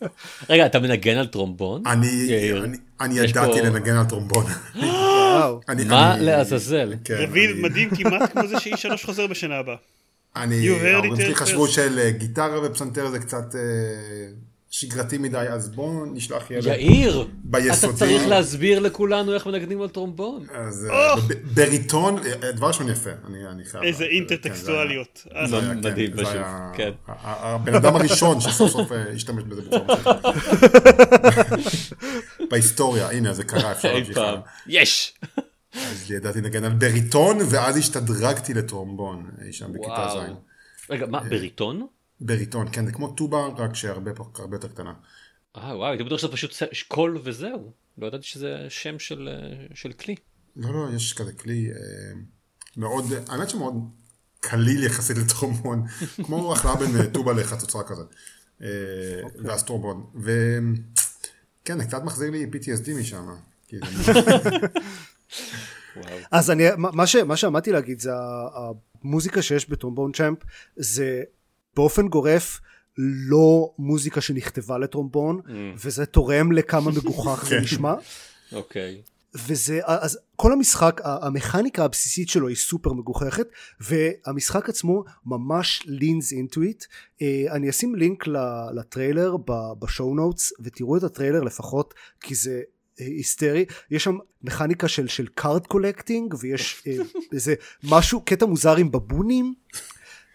רגע, אתה מנגן על טרומבון? אני ידעתי לנגן על טרומבון. מה לעזאזל? כן, מדהים כמעט כמו זה שאיש שלוש חוזר בשנה הבאה. אני, ההורים שלי חשבו של אה, גיטרה ופסנתר זה קצת אה, שגרתי מדי, אז בואו נשלח ילד יאיר, ביסודי. אתה צריך להסביר לכולנו איך מנגנים על טרומבון. אז אה, בריטון, דבר ראשון יפה, אני חייב. איזה אינטרטקסטואליות. כן, מדהים פשוט, כן. הבן אדם הראשון שסוף סוף השתמש בזה בצורה בהיסטוריה, הנה זה קרה, אפשר להמשיך. יש! אז ידעתי לנגן על בריטון, ואז השתדרגתי לטרומבון, אי שם בכיתה ז'. רגע, מה, בריטון? בריטון, כן, זה כמו טובה, רק שהרבה יותר קטנה. אה, וואו, הייתי בטוח שזה פשוט קול וזהו. לא ידעתי שזה שם של, אה, של כלי. לא, לא, יש כזה כלי אה, מאוד, האמת שמאוד קליל יחסית לטרומבון, כמו החלאה בין אה, טובה לחצוצרה כזה. אה, אוקיי. ואז טרומבון. וכן, זה קצת מחזיר לי PTSD משם. אז אני, מה, ש, מה שעמדתי להגיד זה המוזיקה שיש בטרומבון צ'אמפ זה באופן גורף לא מוזיקה שנכתבה לטרומבון mm. וזה תורם לכמה מגוחך זה כן. נשמע. Okay. Okay. וזה אז כל המשחק המכניקה הבסיסית שלו היא סופר מגוחכת והמשחק עצמו ממש leans into it אני אשים לינק לטריילר ב show notes ותראו את הטריילר לפחות כי זה היסטרי יש שם מכניקה של של card collecting ויש אה, איזה משהו קטע מוזר עם בבונים.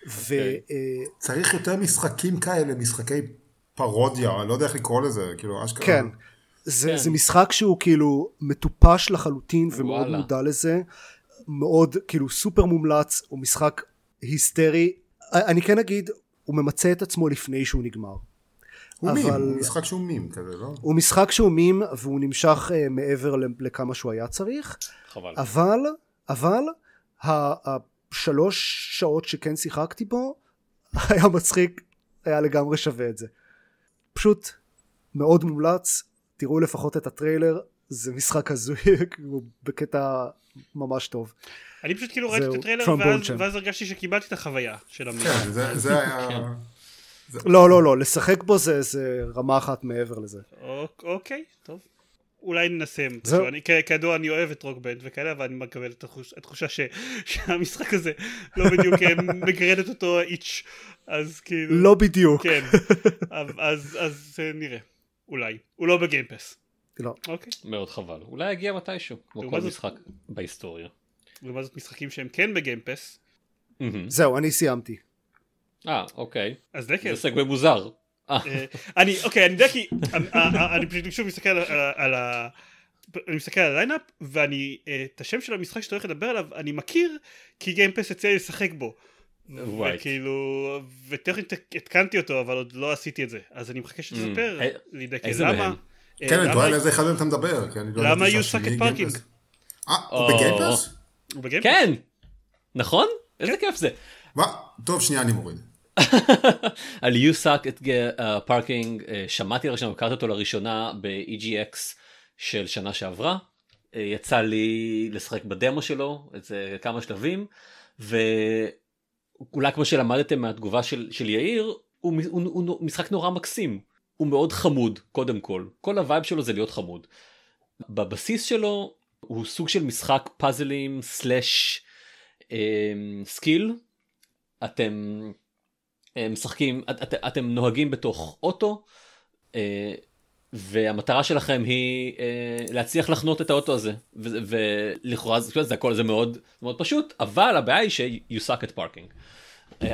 ו, אה, צריך יותר משחקים כאלה משחקי פרודיה אני לא יודע איך לקרוא לזה כאילו אשכרה. כן. זה, כן. זה משחק שהוא כאילו מטופש לחלוטין ומאוד וואלה. מודע לזה מאוד כאילו סופר מומלץ הוא משחק היסטרי אני כן אגיד הוא ממצה את עצמו לפני שהוא נגמר. הוא אבל... מים, הוא משחק שהוא מים כזה, לא? הוא משחק שהוא מים והוא נמשך uh, מעבר לכמה שהוא היה צריך. חבל. אבל, אבל, השלוש שעות שכן שיחקתי בו, היה מצחיק, היה לגמרי שווה את זה. פשוט מאוד מומלץ, תראו לפחות את הטריילר, זה משחק הזוי, בקטע ממש טוב. אני פשוט כאילו ראיתי את הטריילר ואז, ואז הרגשתי שקיבלתי את החוויה של המדינה. כן, זה, זה היה... לא לא לא לשחק בו זה, זה רמה אחת מעבר לזה. אוקיי טוב. אולי ננסה, אני, כידוע אני אוהב את Rock Band וכאלה אבל אני מקבל את התחושה ש, שהמשחק הזה לא בדיוק אה, מגרד את אותו איץ' אז כאילו לא בדיוק כן אז, אז, אז נראה אולי הוא לא בגיימפס לא. אוקיי. מאוד חבל. אולי יגיע מתישהו, כמו כל משחק בהיסטוריה. לעומת זאת משחקים שהם כן בגיימפס. זהו, אני סיימתי. אה, אוקיי. אז דקל. זה סגווי מוזר. אה. אה, אני, אוקיי, אני יודע כי, אה, אני פשוט שוב מסתכל על ה... אני מסתכל על הליינאפ ואני את השם של המשחק שאתה הולך לדבר עליו אני מכיר כי Game Pass יצא לי לשחק בו. וכאילו וטכנית התקנתי אותו אבל עוד לא עשיתי את זה אז אני מחכה שתספר לי דקל למה. כן אני תוהה על איזה אחד מהם אתה מדבר. לא למה You Suck at Parking? אה הוא בגיימפס? הוא ב Game Pass? כן. נכון? איזה כיף זה. טוב שנייה אני מוריד. על You Suck at Parking שמעתי לראשונה, הכרתי אותו לראשונה ב-EGX של שנה שעברה. יצא לי לשחק בדמו שלו, איזה כמה שלבים, ואולי כמו שלמדתם מהתגובה של, של יאיר, הוא, הוא, הוא, הוא משחק נורא מקסים. הוא מאוד חמוד, קודם כל. כל ה vibe שלו זה להיות חמוד. בבסיס שלו הוא סוג של משחק פאזלים slash skill. אתם אה, משחקים, את, אתם נוהגים בתוך אוטו, אה, והמטרה שלכם היא אה, להצליח לחנות את האוטו הזה, ולכאורה זה, זה הכל זה מאוד מאוד פשוט, אבל הבעיה היא ש-you suck at parking.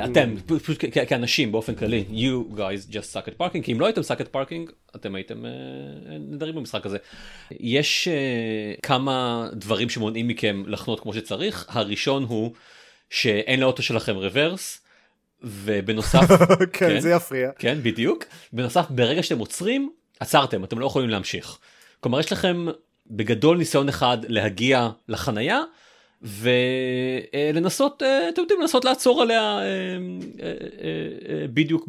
אתם, פשוט כאנשים באופן כללי, you guys just suck at parking, כי אם לא הייתם suck at parking, אתם הייתם נדרים במשחק הזה. יש כמה דברים שמונעים מכם לחנות כמו שצריך, הראשון הוא שאין לאוטו שלכם רוורס. ובנוסף, כן, כן, זה יפריע. כן, בדיוק. בנוסף, ברגע שאתם עוצרים, עצרתם, אתם לא יכולים להמשיך. כלומר, יש לכם בגדול ניסיון אחד להגיע לחנייה, ולנסות, אה, אתם יודעים, לנסות לעצור עליה אה, אה, בדיוק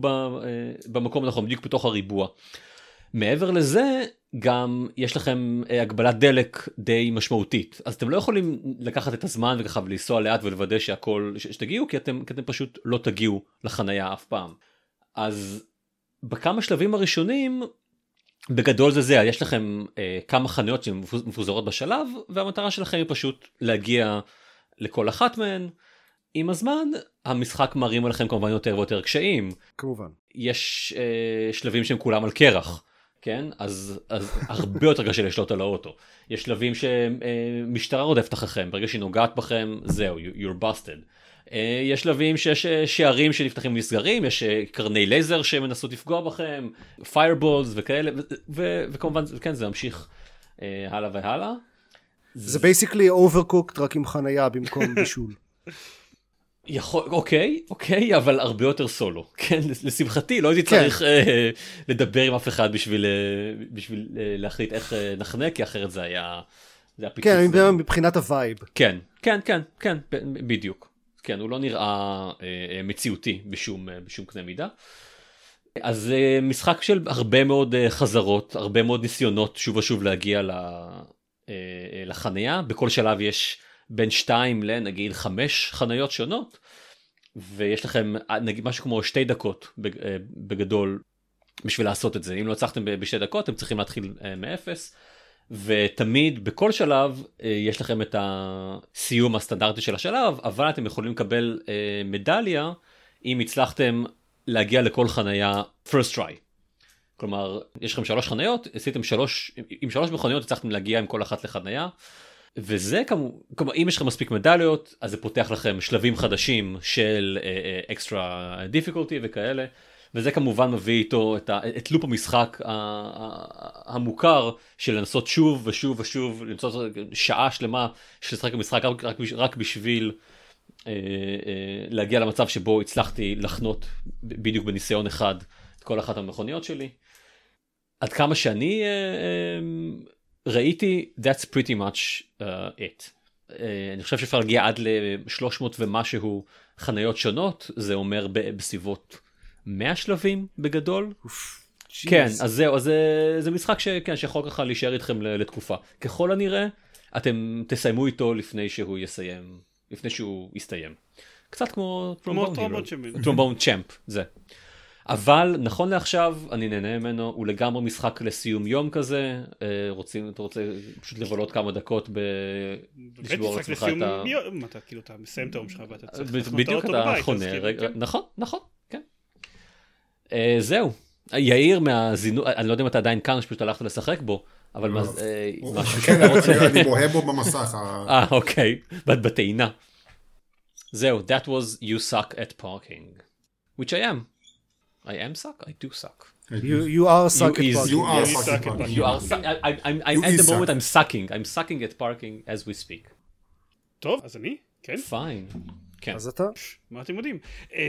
במקום הנכון, בדיוק בתוך הריבוע. מעבר לזה, גם יש לכם אה, הגבלת דלק די משמעותית אז אתם לא יכולים לקחת את הזמן וככה ולנסוע לאט ולוודא שהכל שתגיעו כי אתם, כי אתם פשוט לא תגיעו לחנייה אף פעם. אז בכמה שלבים הראשונים בגדול זה זה יש לכם אה, כמה חנויות שמפוזרות בשלב והמטרה שלכם היא פשוט להגיע לכל אחת מהן. עם הזמן המשחק מרים עליכם כמובן יותר ויותר קשיים. כמובן. יש אה, שלבים שהם כולם על קרח. כן אז, אז הרבה יותר קשה לשלוט על האוטו יש שלבים שמשטרה רודפת אחריכם ברגע שהיא נוגעת בכם זהו you're busted. אה, יש שלבים שיש אה, שערים שנפתחים ונסגרים יש אה, קרני לייזר שמנסות לפגוע בכם fireballs וכאלה וכמובן כן זה ממשיך הלאה והלאה. זה basically Overcooked רק עם חנייה במקום בישול. יכול, אוקיי, אוקיי, אבל הרבה יותר סולו. כן, לשמחתי לא הייתי כן. צריך אה, לדבר עם אף אחד בשביל, אה, בשביל אה, להחליט איך אה, נחנה, כי אחרת זה היה... זה היה כן, אני מדבר מבחינת ה vibe. כן, כן, כן, כן, בדיוק. כן, הוא לא נראה אה, אה, מציאותי בשום, אה, בשום קנה מידה. אז אה, משחק של הרבה מאוד אה, חזרות, הרבה מאוד ניסיונות שוב ושוב להגיע ל, אה, אה, לחניה. בכל שלב יש... בין 2 לנגיד 5 חניות שונות ויש לכם נגיד משהו כמו שתי דקות אה, בגדול בשביל לעשות את זה אם לא הצלחתם בשתי דקות אתם צריכים להתחיל אה, מאפס ותמיד בכל שלב אה, יש לכם את הסיום הסטנדרטי של השלב אבל אתם יכולים לקבל מדליה אם הצלחתם להגיע לכל חניה first try. כלומר יש לכם שלוש חניות עשיתם שלוש עם שלוש מכוניות הצלחתם להגיע עם כל אחת לחניה וזה כמובן אם יש לכם מספיק מדליות אז זה פותח לכם שלבים חדשים של אקסטרה uh, דיפיקולטי וכאלה וזה כמובן מביא איתו את, ה, את לופ המשחק המוכר של לנסות שוב ושוב ושוב למצוא שעה שלמה של לשחק במשחק רק, רק, רק בשביל uh, uh, להגיע למצב שבו הצלחתי לחנות בדיוק בניסיון אחד את כל אחת המכוניות שלי. עד כמה שאני uh, uh, ראיתי that's pretty much uh, it. Uh, אני חושב שאפשר להגיע עד ל-300 ומשהו חניות שונות זה אומר בסביבות 100 שלבים בגדול. כן אז זהו אז זה, זה משחק שכן שיכול ככה להישאר איתכם לתקופה ככל הנראה אתם תסיימו איתו לפני שהוא יסיים לפני שהוא יסתיים. קצת כמו טרומבון צ'מפ זה. אבל נכון לעכשיו אני נהנה ממנו הוא לגמרי משחק לסיום יום כזה אה, רוצים אתה רוצה פשוט לבלות כמה דקות ב... לשבור לעצמך את ה... יום, אתה כאילו אתה מסיים את היום שלך ואתה צריך לחנות בדיוק אתה חונה כאילו, כן. נכון נכון כן. אה, זהו יאיר מהזינו אני לא יודע אם אתה עדיין כאן שפשוט הלכת לשחק בו אבל מה, משהו שאתה רוצה... אני בוהה בו במסך. אה, אוקיי, בטעינה. זהו, that was you suck at parking. which I am. I am suck? I do suck. You, you are suck you at parking. You are yes. suck at parking. You are su- I, I, I'm, I'm at the moment I'm sucking. I'm sucking at parking as we speak. טוב, אז אני, כן. פיין. כן. אז אתה? מה אתם יודעים?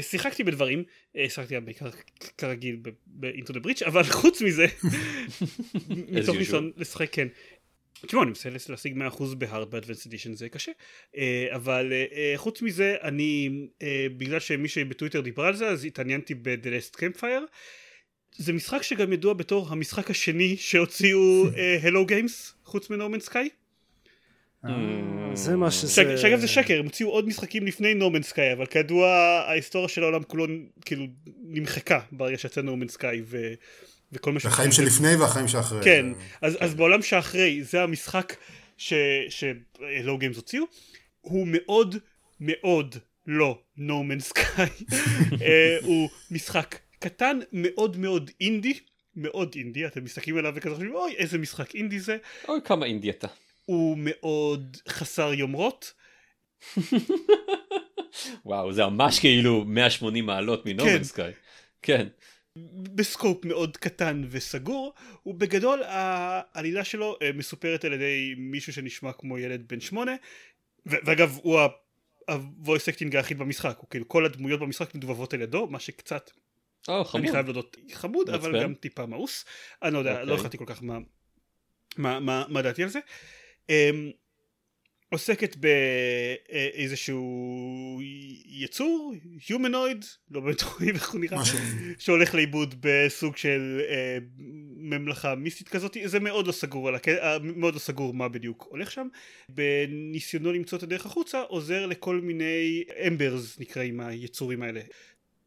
שיחקתי בדברים, שיחקתי בעיקר כרגיל ב-Into the Bridge, אבל חוץ מזה, מתוך ניסיון לשחק, כן. תשמעו, אני מנסה להשיג 100% בהארד באדוונס אדישן זה קשה אבל חוץ מזה אני בגלל שמישהי בטוויטר דיברה על זה אז התעניינתי ב-The Last Campfire זה משחק שגם ידוע בתור המשחק השני שהוציאו Hello Games חוץ מ No Man's Sky זה מה שזה... שאגב זה שקר, הם הוציאו עוד משחקים לפני No Man's Sky, אבל כידוע ההיסטוריה של העולם כולו כאילו נמחקה ברגע שיצא No Man's Sky. וכל מה ש... החיים שלפני והחיים שאחרי. כן, אז, אז בעולם שאחרי זה המשחק של Hello Games הוציאו, הוא מאוד מאוד לא No Man's Sky, הוא משחק קטן מאוד מאוד אינדי, מאוד אינדי, אתם מסתכלים עליו וכזה חושבים אוי איזה משחק אינדי זה. אוי כמה אינדי אתה. הוא מאוד חסר יומרות. וואו זה ממש כאילו 180 מעלות מנורמן סקאי. כן. בסקופ מאוד קטן וסגור, ובגדול העלילה שלו מסופרת על ידי מישהו שנשמע כמו ילד בן שמונה, ואגב הוא ה-voice acting היחיד במשחק, הוא כאילו כל הדמויות במשחק מדובבות על ידו, מה שקצת, oh, אני חייב להודות, חמוד, אבל גם טיפה מאוס, אני לא יודע, okay. לא החלטתי כל כך מה, מה, מה, מה דעתי על זה. עוסקת באיזשהו יצור, הומנויד, לא באמת רואים איך הוא נראה, שהולך לאיבוד בסוג של אה, ממלכה מיסטית כזאת, זה מאוד לא סגור, על, אה, מאוד לא סגור מה בדיוק הולך שם. בניסיונו למצוא את הדרך החוצה, עוזר לכל מיני אמברס נקראים היצורים האלה.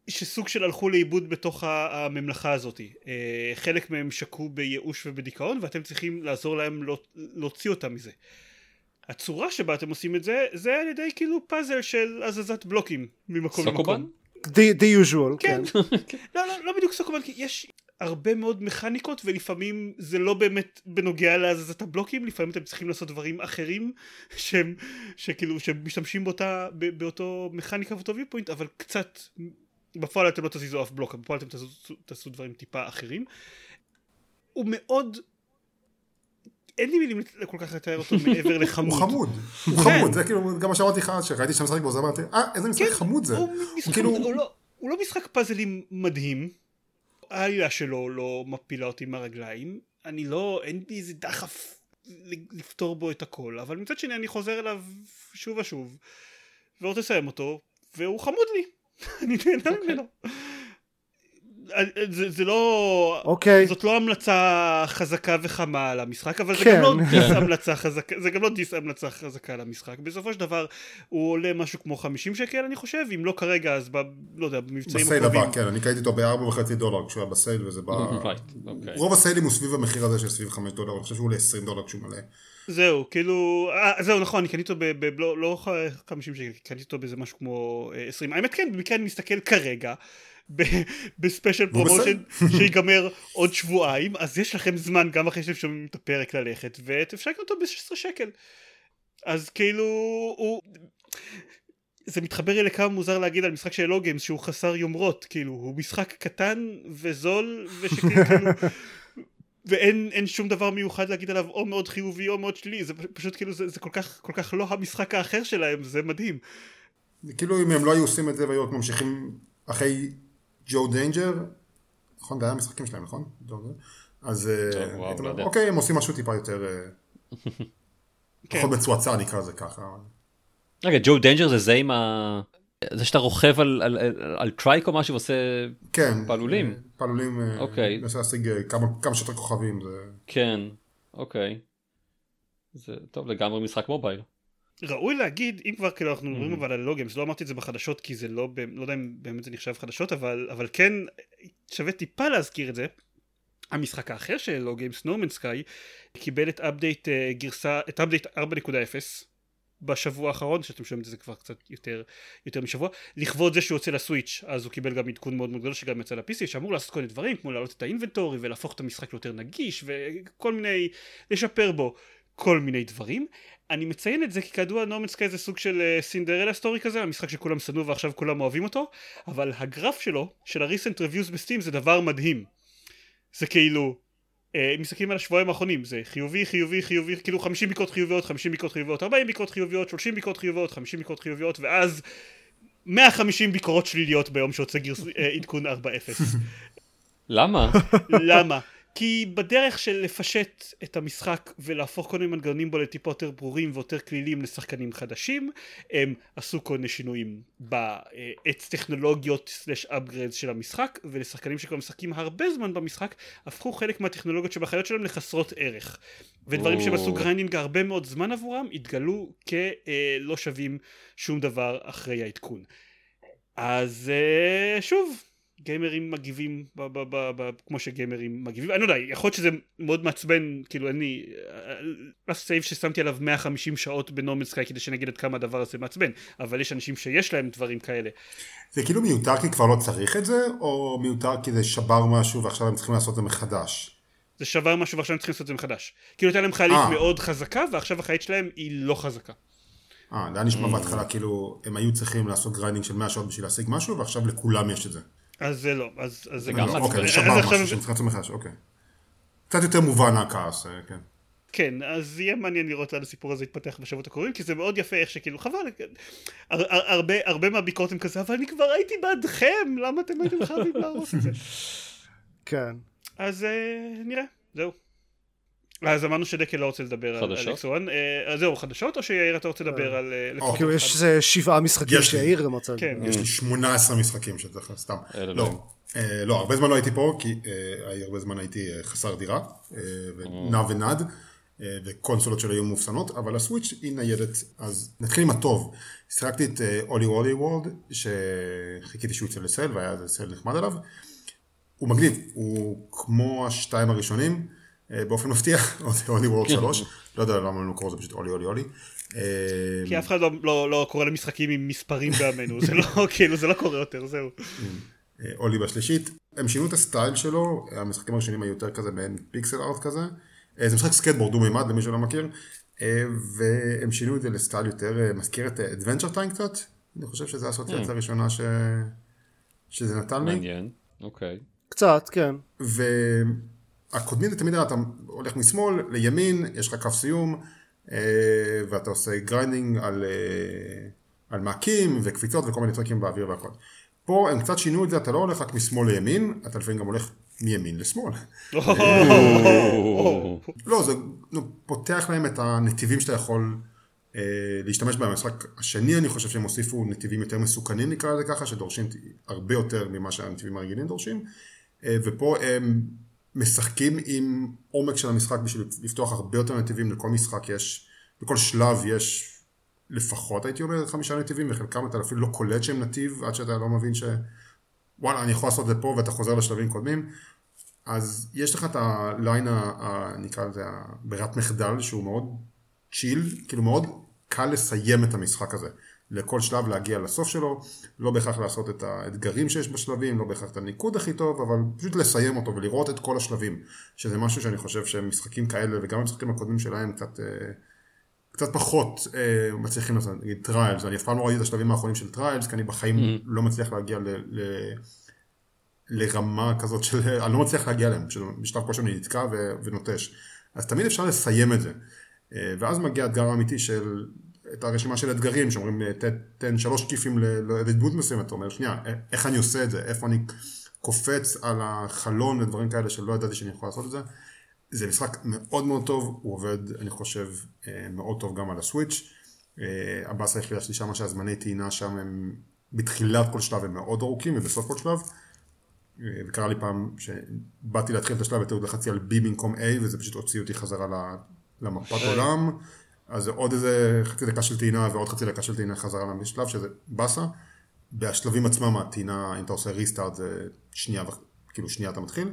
שסוג של הלכו לאיבוד בתוך הממלכה הזאת. אה, חלק מהם שקעו בייאוש ובדיכאון ואתם צריכים לעזור להם להוציא אותם מזה. הצורה שבה אתם עושים את זה זה על ידי כאילו פאזל של הזזת בלוקים ממקום למקום. The, the usual, כן. כן. לא, לא, לא בדיוק סוקובן, כי יש הרבה מאוד מכניקות ולפעמים זה לא באמת בנוגע להזזת הבלוקים, לפעמים אתם צריכים לעשות דברים אחרים שהם, שכאילו, שמשתמשים באותה, באותו מכניקה ואותו ויפוינט, אבל קצת, בפועל אתם לא תזיזו אף בלוק, בפועל אתם תעשו, תעשו דברים טיפה אחרים. הוא מאוד אין לי מילים כל כך לתאר אותו מעבר לחמוד. הוא חמוד, הוא כן. חמוד, זה כאילו גם מה שאמרתי לך, שראיתי שאתה משחק בו, זה אמרתי, אה, איזה משחק כן, חמוד זה. כאילו- לא- הוא לא משחק פאזלים מדהים, העלילה שלו לא מפילה אותי מהרגליים, אני לא, אין לי איזה דחף לפתור בו את הכל, אבל מצד שני אני חוזר אליו שוב ושוב, ועוד לסיים אותו, והוא חמוד לי, אני נהנה אוקיי. ממנו. זה, זה לא, okay. אוקיי. זאת לא המלצה חזקה וחמה על המשחק, אבל כן. זה גם לא דיס המלצה חזקה, זה גם לא דיס המלצה חזקה על המשחק. בסופו של דבר הוא עולה משהו כמו 50 שקל אני חושב, אם לא כרגע אז ב... לא יודע, במבצעים בסייל הבא, כן, אני קראתי אותו ב-4.5 דולר כשהוא היה בסייל וזה בא... right, okay. רוב הסיילים הוא סביב המחיר הזה של סביב 5 דולר, אני חושב שהוא עולה 20 דולר כשהוא מלא. זהו, כאילו, אה, זהו נכון, אני קניתי אותו ב... ב לא, לא 50 שקל, קניתי אותו באיזה משהו כמו 20, האמת כן, במקרה אני מסתכל כרגע. ב special promotion שיגמר עוד שבועיים אז יש לכם זמן גם אחרי שאתם שומעים את הפרק ללכת ואפשר לקנות אותו ב-16 שקל אז כאילו הוא זה מתחבר לי לכמה מוזר להגיד על משחק של Hello Games שהוא חסר יומרות כאילו הוא משחק קטן וזול ושכאילו ואין שום דבר מיוחד להגיד עליו או מאוד חיובי או מאוד שלילי זה פשוט כאילו זה, זה כל כך כל כך לא המשחק האחר שלהם זה מדהים. כאילו אם הם לא היו עושים את זה והיו ממשיכים אחרי Joe Danger, נכון? זה היה המשחקים שלהם, נכון? אז אה, לא אוקיי, הם עושים משהו טיפה יותר, אה, כן. פחות מצועצע נקרא לזה ככה. רגע, Joe Danger זה זה עם ה... זה שאתה רוכב על, על, על, על טרייק או משהו ועושה כן, פעלולים. פעלולים, אוקיי. מנסה להשיג כמה, כמה שיותר כוכבים. זה... כן, אוקיי. זה טוב לגמרי משחק מובייל. ראוי להגיד אם כבר כאילו אנחנו מדברים mm. אבל על לוגיימס לא אמרתי את זה בחדשות כי זה לא לא יודע אם באמת זה נחשב חדשות אבל אבל כן שווה טיפה להזכיר את זה המשחק האחר של לוגיימס נורמן סקאי קיבל את אפדייט גרסה את אפדייט 4.0 בשבוע האחרון, שאתם שומעים את זה כבר קצת יותר, יותר משבוע, לכבוד זה שהוא יוצא לסוויץ', אז הוא קיבל גם עדכון מאוד מאוד גדול שגם יצא ל-PC, שאמור לעשות כל מיני דברים, כמו להעלות את האינבנטורי ולהפוך את המשחק ליותר נגיש, וכל מיני, לשפר בו כל מיני דברים. אני מציין את זה כי כידוע נורמן סקאי זה סוג של סינדרלה סטורי כזה, המשחק שכולם שנאו ועכשיו כולם אוהבים אותו, אבל הגרף שלו, של ה-recent reviews בסטים זה דבר מדהים. זה כאילו, אה, מסתכלים על השבועיים האחרונים זה חיובי חיובי חיובי כאילו 50 ביקורות חיוביות 50 ביקורות חיוביות 40 ביקורות חיוביות 30 ביקורות חיוביות 50 ביקורות חיוביות ואז 150 ביקורות שליליות ביום שיוצא אה, עדכון 4-0 למה? למה? כי בדרך של לפשט את המשחק ולהפוך כל מיני מנגנונים בו לטיפה יותר ברורים ויותר קלילים לשחקנים חדשים הם עשו כל מיני שינויים בעץ טכנולוגיות slash upgrades של המשחק ולשחקנים שכבר משחקים הרבה זמן במשחק הפכו חלק מהטכנולוגיות שבחלליות שלהם לחסרות ערך. ודברים שהם עשו grinding הרבה מאוד זמן עבורם התגלו כלא שווים שום דבר אחרי העדכון. אז אה, שוב גיימרים מגיבים ב- ב- ב- ב- כמו שגיימרים מגיבים אני לא יודע יכול להיות שזה מאוד מעצבן כאילו אני ה save ששמתי עליו 150 שעות ב No Man's Sky כדי שנגיד עד כמה הדבר הזה מעצבן אבל יש אנשים שיש להם דברים כאלה. זה כאילו מיותר כי כבר לא צריך את זה או מיותר כי זה שבר משהו ועכשיו הם צריכים לעשות את זה מחדש. זה שבר משהו ועכשיו הם צריכים לעשות את זה מחדש. כאילו הייתה להם חללית אה. מאוד חזקה ועכשיו החללית שלהם היא לא חזקה. אה, זה היה נשמע בהתחלה כאילו הם היו צריכים לעשות grinding של 100 שעות בשביל להשיג משהו ועכשיו לכולם יש את זה. אז זה לא, אז, אז זה גם לא, אוקיי, שבר משהו שהם צריכים לעשות מחדש, אוקיי. קצת יותר מובן הכעס, אה, כן. כן, אז יהיה מעניין לראות לאן הסיפור הזה יתפתח בשבועות הקרובים, כי זה מאוד יפה איך שכאילו חבל, הר, הרבה, הרבה מהביקורת הם כזה, אבל אני כבר הייתי בעדכם, למה אתם הייתם חייבים להרוס את זה? כן. אז אה, נראה, זהו. אז אמרנו שדקל לא רוצה לדבר על אלכס וואן, אה, זהו, חדשות או שיאיר אתה רוצה לדבר על... אה, כאילו יש שבעה משחקים שיאיר גם רוצה. כן. יש לי 18 משחקים שצריך, סתם. לא, אה, לא, הרבה זמן לא הייתי פה, כי הרבה זמן הייתי חסר דירה, נע ונד, וקונסולות שלי היו מאופסנות, אבל הסוויץ' היא ניידת, אז נתחיל עם הטוב. שיחקתי את אולי וולי וולד, שחיכיתי שהוא יצא לסייל, והיה סייל נחמד עליו. הוא מגניב, הוא כמו השתיים הראשונים. אה, באופן מפתיע, Olli World 3, לא יודע למה הם לא קוראים לזה פשוט אולי אולי אולי. כי אף אחד לא, לא, לא קורא למשחקים עם מספרים בימינו, זה לא כאילו זה לא קורה יותר, זהו. אה, Olli בשלישית, הם שינו את הסטייל שלו, המשחקים הראשונים היו יותר כזה מעין pixel art כזה, אה, זה משחק סקייטבורד דו מימד למי שלא מכיר, והם שינו את זה לסטייל יותר, מזכיר את Adventure Time קצת, אני חושב שזו האסוציאציה הראשונה שזה נתן לי. מעניין, אוקיי. קצת, כן. הקודמים זה תמיד אתה הולך משמאל לימין, יש לך קו סיום, אה, ואתה עושה grinding על, אה, על מעקים וקפיצות וכל מיני טרקים באוויר והכל. פה הם קצת שינו את זה, אתה לא הולך רק משמאל לימין, אתה לפעמים גם הולך מימין לשמאל. לא, זה פותח להם את הנתיבים שאתה יכול אה, להשתמש בהם. המשחק השני אני חושב שהם הוסיפו נתיבים יותר מסוכנים נקרא לזה ככה, שדורשים הרבה יותר ממה שהנתיבים הרגילים דורשים, ופה הם משחקים עם עומק של המשחק בשביל לפתוח הרבה יותר נתיבים, לכל משחק יש, בכל שלב יש לפחות הייתי אומר חמישה נתיבים וחלקם אתה אפילו לא קולט שהם נתיב עד שאתה לא מבין שוואלה אני יכול לעשות את זה פה ואתה חוזר לשלבים קודמים אז יש לך את הליין, נקרא לזה ברירת מחדל שהוא מאוד chill, כאילו מאוד קל לסיים את המשחק הזה. לכל שלב להגיע לסוף שלו, לא בהכרח לעשות את האתגרים שיש בשלבים, לא בהכרח את הניקוד הכי טוב, אבל פשוט לסיים אותו ולראות את כל השלבים, שזה משהו שאני חושב שמשחקים כאלה וגם המשחקים הקודמים שלהם קצת, אה, קצת פחות אה, מצליחים לעשות, נגיד Trials, אני אף פעם לא ראיתי את השלבים האחרונים של Trials, כי אני בחיים mm-hmm. לא מצליח להגיע ל... ל לרמה כזאת של, אני לא מצליח להגיע אליהם, בשלב כלשהו אני נתקע ו, ונוטש. אז תמיד אפשר לסיים את זה. אה, ואז מגיע האתגר האמיתי של את הרשימה של אתגרים שאומרים תן שלוש כיפים לדמות מסוימת, אתה אומר שנייה איך אני עושה את זה, איפה אני קופץ על החלון ודברים כאלה שלא ידעתי שאני יכול לעשות את זה. זה משחק מאוד מאוד טוב, הוא עובד אני חושב אה, מאוד טוב גם על הסוויץ'. אה, הבאסה היחידה שלי שם שהזמני טעינה שם הם בתחילת כל שלב הם מאוד ארוכים ובסוף כל שלב. אה, וקרה לי פעם שבאתי להתחיל את השלב ובטעות לחצתי על B במקום A וזה פשוט הוציא אותי חזרה למפת עולם. אז זה עוד איזה חצי דקה של טעינה ועוד חצי דקה של טעינה חזרה לשלב שזה באסה. בשלבים עצמם הטעינה, אם אתה עושה restart זה שנייה, כאילו שנייה אתה מתחיל.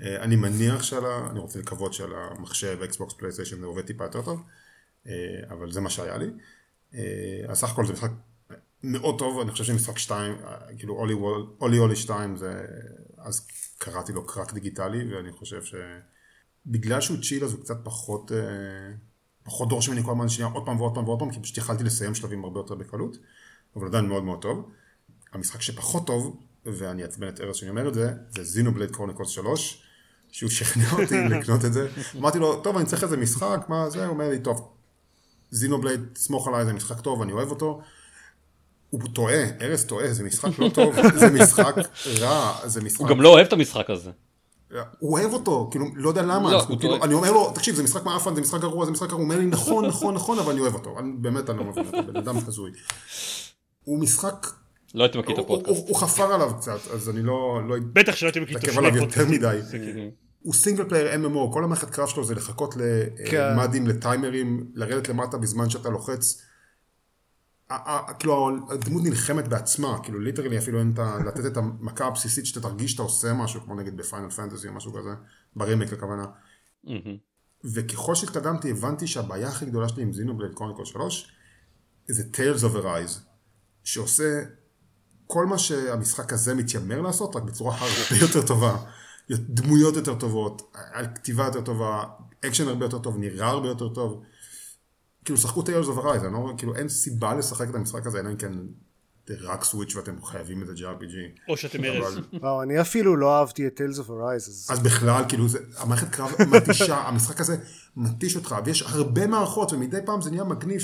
אה, אני מניח שעל ה... אני רוצה לקוות שעל המחשב, Xbox, PlayStation זה עובד טיפה יותר טוב, אה, אבל זה מה שהיה לי. אז סך הכל זה משחק מאוד טוב, אני חושב שמשחק 2, כאילו אולי אולי, אולי 2 זה, אז קראתי לו קראק דיגיטלי, ואני חושב שבגלל שהוא צ'יל אז הוא קצת פחות, פחות דורש ממני כל הזמן שנייה עוד פעם ועוד פעם ועוד פעם, כי פשוט יכלתי לסיים שלבים הרבה יותר בקלות, אבל עדיין מאוד מאוד טוב. המשחק שפחות טוב, ואני אעצבן את ארז שאני אומר את זה, זה זינובלייד קורניקוס 3, שהוא שכנע אותי לקנות את זה. אמרתי לו, טוב, אני צריך איזה משחק, מה זה? הוא אומר לי, טוב, זינובלייד, סמוך עליי, זה משחק טוב, אני אוהב אותו. הוא טועה, ארז טועה, זה משחק לא טוב, זה משחק רע, זה משחק... הוא גם לא אוהב את המשחק הזה. הוא אוהב אותו, כאילו, לא יודע למה, לא, אנחנו, כאילו, אני אומר לו, תקשיב, זה משחק מעפן, זה משחק גרוע, זה משחק גרוע, הוא אומר לי, נכון, נכון, נכון, אבל אני אוהב אותו, אני, באמת אני לא מבין אותו, בן אדם הזוי. הוא משחק... לא הייתי מכיר את הפודקאסט. הוא חפר עליו קצת, אז אני לא... לא בטח שלא הייתי מכיר את הפודקאסט. עליו יותר מדי. הוא single player MMO, כל המערכת קרב שלו זה לחכות למאדים, כן. לטיימרים, לרדת למטה בזמן שאתה לוחץ. כאילו הדמות נלחמת בעצמה, כאילו literally אפילו אין לתת את המכה הבסיסית שאתה תרגיש שאתה עושה משהו, כמו נגיד ב-Final Fantasy או משהו כזה, ב-remake הכוונה. וככל שהתקדמתי הבנתי שהבעיה הכי גדולה שלי עם Xenoblade Chronicles 3 זה Tales of Arise, שעושה כל מה שהמשחק הזה מתיימר לעשות, רק בצורה הרבה יותר טובה. דמויות יותר טובות, כתיבה יותר טובה, אקשן הרבה יותר טוב, נראה הרבה יותר טוב. כאילו שחקו את Tales of Arise, לא, כאילו אין סיבה לשחק את המשחק הזה, אלא אם כן זה רק Switch ואתם חייבים את ה-JRPG. או שאתם ארז. אני אפילו לא אהבתי את Tales of Arise. אז, בכלל, כאילו, המערכת קרב מתישה, המשחק הזה מתיש אותך, ויש הרבה מערכות, ומדי פעם זה נהיה מגניב,